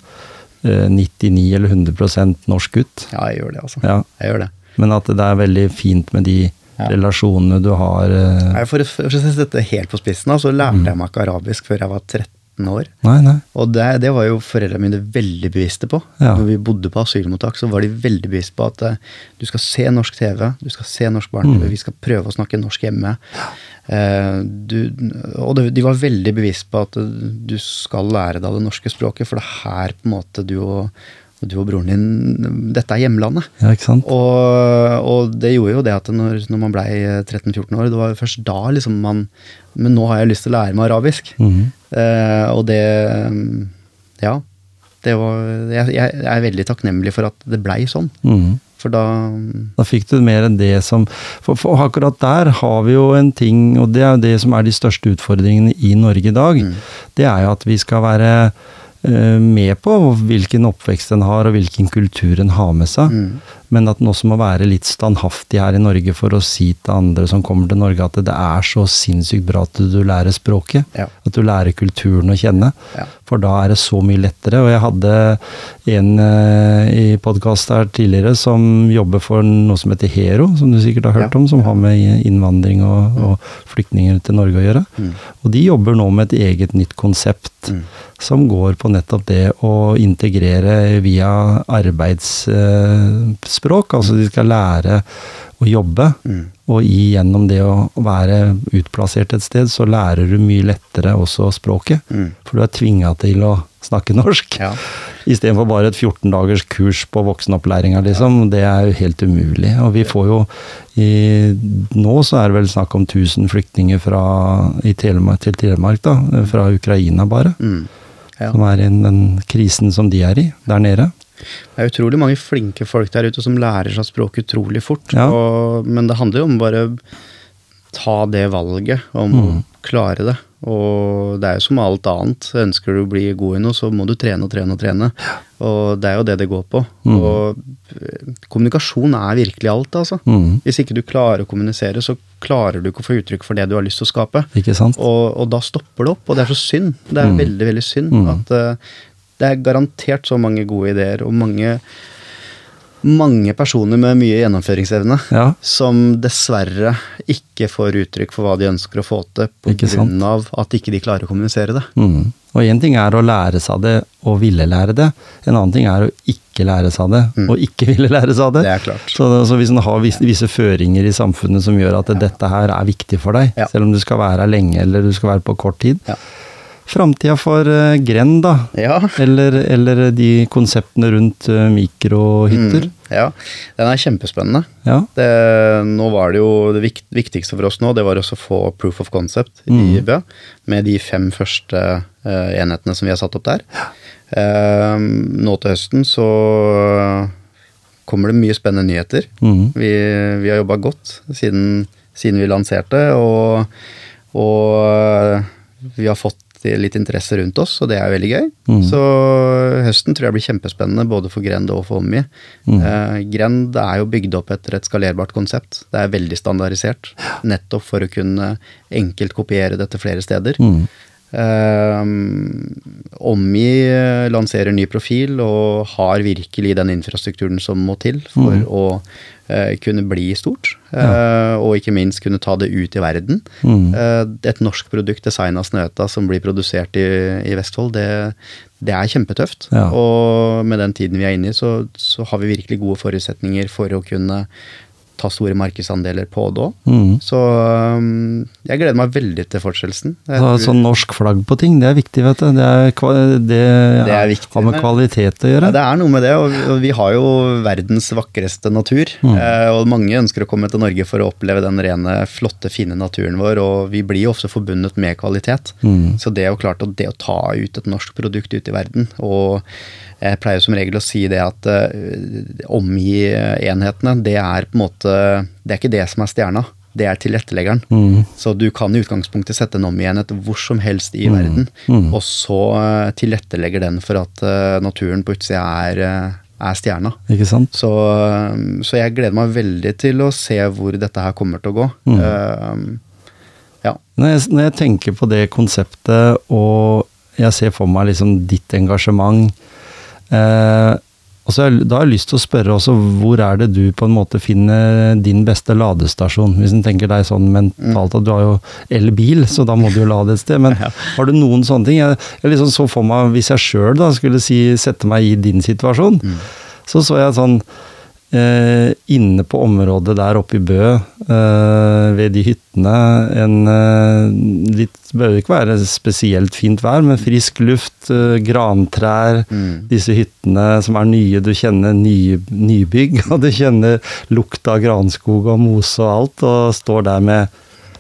99 eller 100% norsk gutt? Ja, jeg gjør det, altså. Ja. Jeg gjør det. Men at det er veldig fint med de ja. relasjonene du har uh... For å sette dette helt på spissen, så lærte mm. jeg meg ikke arabisk før jeg var 13 år. Nei, nei. Og det, det, var jo foreldrene mine veldig bevisste på. Ja. Når vi bodde på asylmottak, så var de veldig bevisste på at uh, du skal se norsk TV, du skal se norsk barne-TV, mm. vi skal prøve å snakke norsk hjemme. Uh, du, og de var veldig bevisste på at uh, du skal lære deg det norske språket, for det er her på en måte du og og du og broren din Dette er hjemlandet. Ja, ikke sant? Og, og det gjorde jo det at når, når man blei 13-14 år, det var først da liksom man Men nå har jeg lyst til å lære meg arabisk. Mm -hmm. eh, og det Ja. Det var, jeg, jeg, er veldig takknemlig for at det blei sånn. Mm -hmm. For da Da fikk du mer enn det som for, for, akkurat der har vi jo en ting, og det er jo det som er de største utfordringene i Norge i dag. Mm. Det er jo at vi skal være med på hvilken oppvekst en har og hvilken kultur en har med seg. Mm. Men at en også må være litt standhaftig her i Norge for å si til andre som kommer til Norge at det er så sinnssykt bra at du lærer språket. Ja. At du lærer kulturen å kjenne. Ja. For da er det så mye lettere. Og jeg hadde en uh, i podkast her tidligere som jobber for noe som heter Hero, som du sikkert har hørt ja. om, som har med innvandring og, mm. og, flyktninger til Norge å gjøre. Mm. Og de jobber nå med et eget nytt konsept. Mm. Som går på nettopp det å integrere via arbeidsspråk språk. Altså de skal lære å jobbe. Mm. Og gjennom det å være utplassert et sted, så lærer du mye lettere også språket. Mm. For du er tvinga til å snakke norsk. Ja. (laughs) Istedenfor bare et 14 dagers kurs på voksenopplæringa, liksom. Ja. Det er jo helt umulig. Og vi får jo i, Nå så er det vel snakk om 1000 flyktninger fra, Telemark, til Telemark, da. Fra Ukraina, bare. Mm. Ja. Som er i den krisen som de er i der nede. Det er utrolig mange flinke folk der ute som lærer seg språk utrolig fort. Ja. Og, men det handler jo om bare ta det valget, om mm. å klare det. Og det er jo som alt annet. Ønsker du å bli god i noe, så må du trene og trene og trene. Og det er jo det det går på. Mm. Og eh, kommunikasjon er virkelig alt, altså. Mm. Hvis ikke du klarer å kommunisere, så klarer du ikke å få uttrykk for det du har lyst til å skape. Ikke sant? Og, og da stopper det opp, og det er så synd. Det er Mm. veldig, veldig synd Mm. at uh, det er garantert så mange gode ideer og mange mange personer med mye gjennomføringsevne Ja. som dessverre ikke får uttrykk for hva de ønsker å få til pga. at ikke de klarer å kommunisere det. Mm. Og én ting er å lære seg det og ville lære det. En annen ting er å ikke lære seg det og ikke ville lære seg det. Mm. Det er klart. Så, så hvis en har visse, visse føringer i samfunnet som gjør at dette her er viktig for deg, Ja. selv om du skal være her lenge eller du skal være på kort tid Ja. Framtida for uh, grend, da. Ja. Eller, eller de konseptene rundt uh, mikrohytter. Mm, ja, den er kjempespennende. Ja. Det, nå var det jo det viktigste for oss nå, det var også å få proof of concept i Bø. Med de fem første uh, enhetene som vi har satt opp der. Eh, nå til høsten så kommer det mye spennende nyheter. Mm. Vi, vi har jobba godt siden, siden vi lanserte, og, og vi har fått litt interesse rundt oss, og det er veldig gøy. Mm. Så høsten tror jeg blir kjempespennende både for Grend og for Ommi. Eh, Grend er jo bygd opp etter et skalerbart konsept. Det er veldig standardisert, nettopp for å kunne enkelt kopiere dette flere steder. Mm. Eh, Ommi eh, lanserer ny profil og har virkelig den infrastrukturen som må til for å eh, kunne bli stort. eh, og ikke minst kunne ta det ut i verden. Mm. Eh, et norsk produkt designa Snøta som blir produsert i, i Vestfold, det, det er kjempetøft. Ja. Og med den tiden vi er inne i, så, så har vi virkelig gode forutsetninger for å kunne ta store markedsandeler på da. Mm. Så um, jeg gleder meg veldig til fortsettelsen. Tror- sånn norsk flagg på ting, det er viktig, vet du. Det, er, det, Det er viktig, har med kvalitet å Ja, gjøre. det er noe med det, og og vi har jo verdens vakreste natur. Mm. eh, Og mange ønsker å komme til Norge for å oppleve den rene, flotte, fine naturen vår, og vi blir jo ofte forbundet med kvalitet. Mm. Så det er jo klart at det å ta ut et norsk produkt ut i verden, og jeg pleier som regel å si det at uh, omgi enhetene, det er på en måte Det er ikke det som er stjerna, det er tilretteleggeren. Mm. Så du kan i utgangspunktet sette en omgi-enhet hvor som helst i verden, Mm. og så eh, tilrettelegger den for at eh, naturen på utsida er, eh, er stjerna. Ikke sant? Så, eh, så jeg gleder meg veldig til å se hvor dette her kommer til å gå. Mm. Eh, ja. Når jeg, når jeg tenker på det konseptet, og jeg ser for meg liksom ditt engasjement eh, og så Da har jeg lyst til å spørre også, hvor er det du på en måte finner din beste ladestasjon? Hvis en tenker deg sånn mentalt at du har jo elbil, så da må du jo lade et sted. Men (laughs) har du noen sånne ting? Jeg, jeg liksom så for meg, hvis jeg sjøl skulle si, sette meg i din situasjon, så så jeg sånn eh, inne på området der oppe i Bø, eh, ved de hyttene, en eh, litt Bør ikke være spesielt fint vær, men frisk luft, eh, grantrær, Mm. disse hyttene som er nye, du kjenner nye, nybygg, (laughs) og du kjenner lukta av granskog og mose og alt, og står der med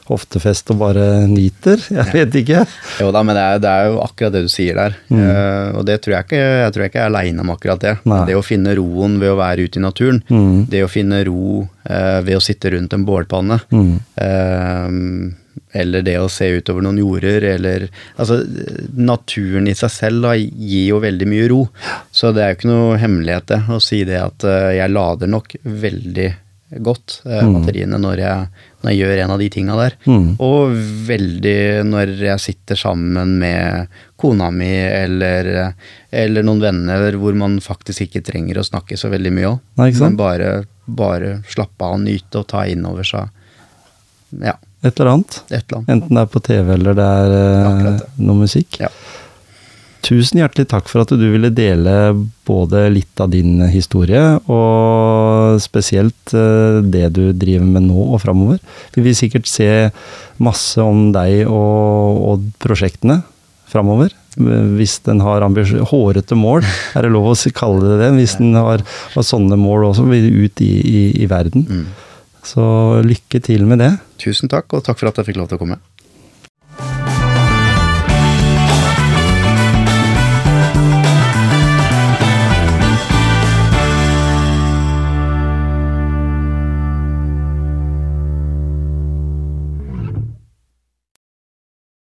hoftefest og bare nyter. Jeg vet ikke. Jo da, men det er, det er jo akkurat det du sier der. Eh, og det tror jeg ikke jeg tror jeg ikke er aleine om akkurat det. Nei. Det å finne roen ved å være ute i naturen. Mm. Det å finne ro uh, ved å sitte rundt en bålpanne. Mm. Uh, eller det å se utover noen jorder, eller Altså, naturen i seg selv da, gir jo veldig mye ro. Så det er jo ikke noe hemmelighet det, å si det at jeg lader nok veldig godt eh, batteriene når jeg, når jeg gjør en av de tinga der. Mm. Og veldig når jeg sitter sammen med kona mi eller, eller noen venner hvor man faktisk ikke trenger å snakke så veldig mye òg. Men bare, bare slappe av, nyte og ta inn over seg ja, Et eller et eller annet. Enten det er på TV eller det er eh, Akkurat noe musikk. Ja. Tusen hjertelig takk for at du ville dele både litt av din historie, og spesielt eh, det du driver med nå og framover. Vi vil sikkert se masse om deg og, og prosjektene framover. Hvis den har hårete mål, er det lov å kalle det det? Hvis den har, har sånne mål også, vil ut i, i, i verden. Mm. Så lykke til med det. Tusen takk, og takk for at jeg fikk lov til å komme.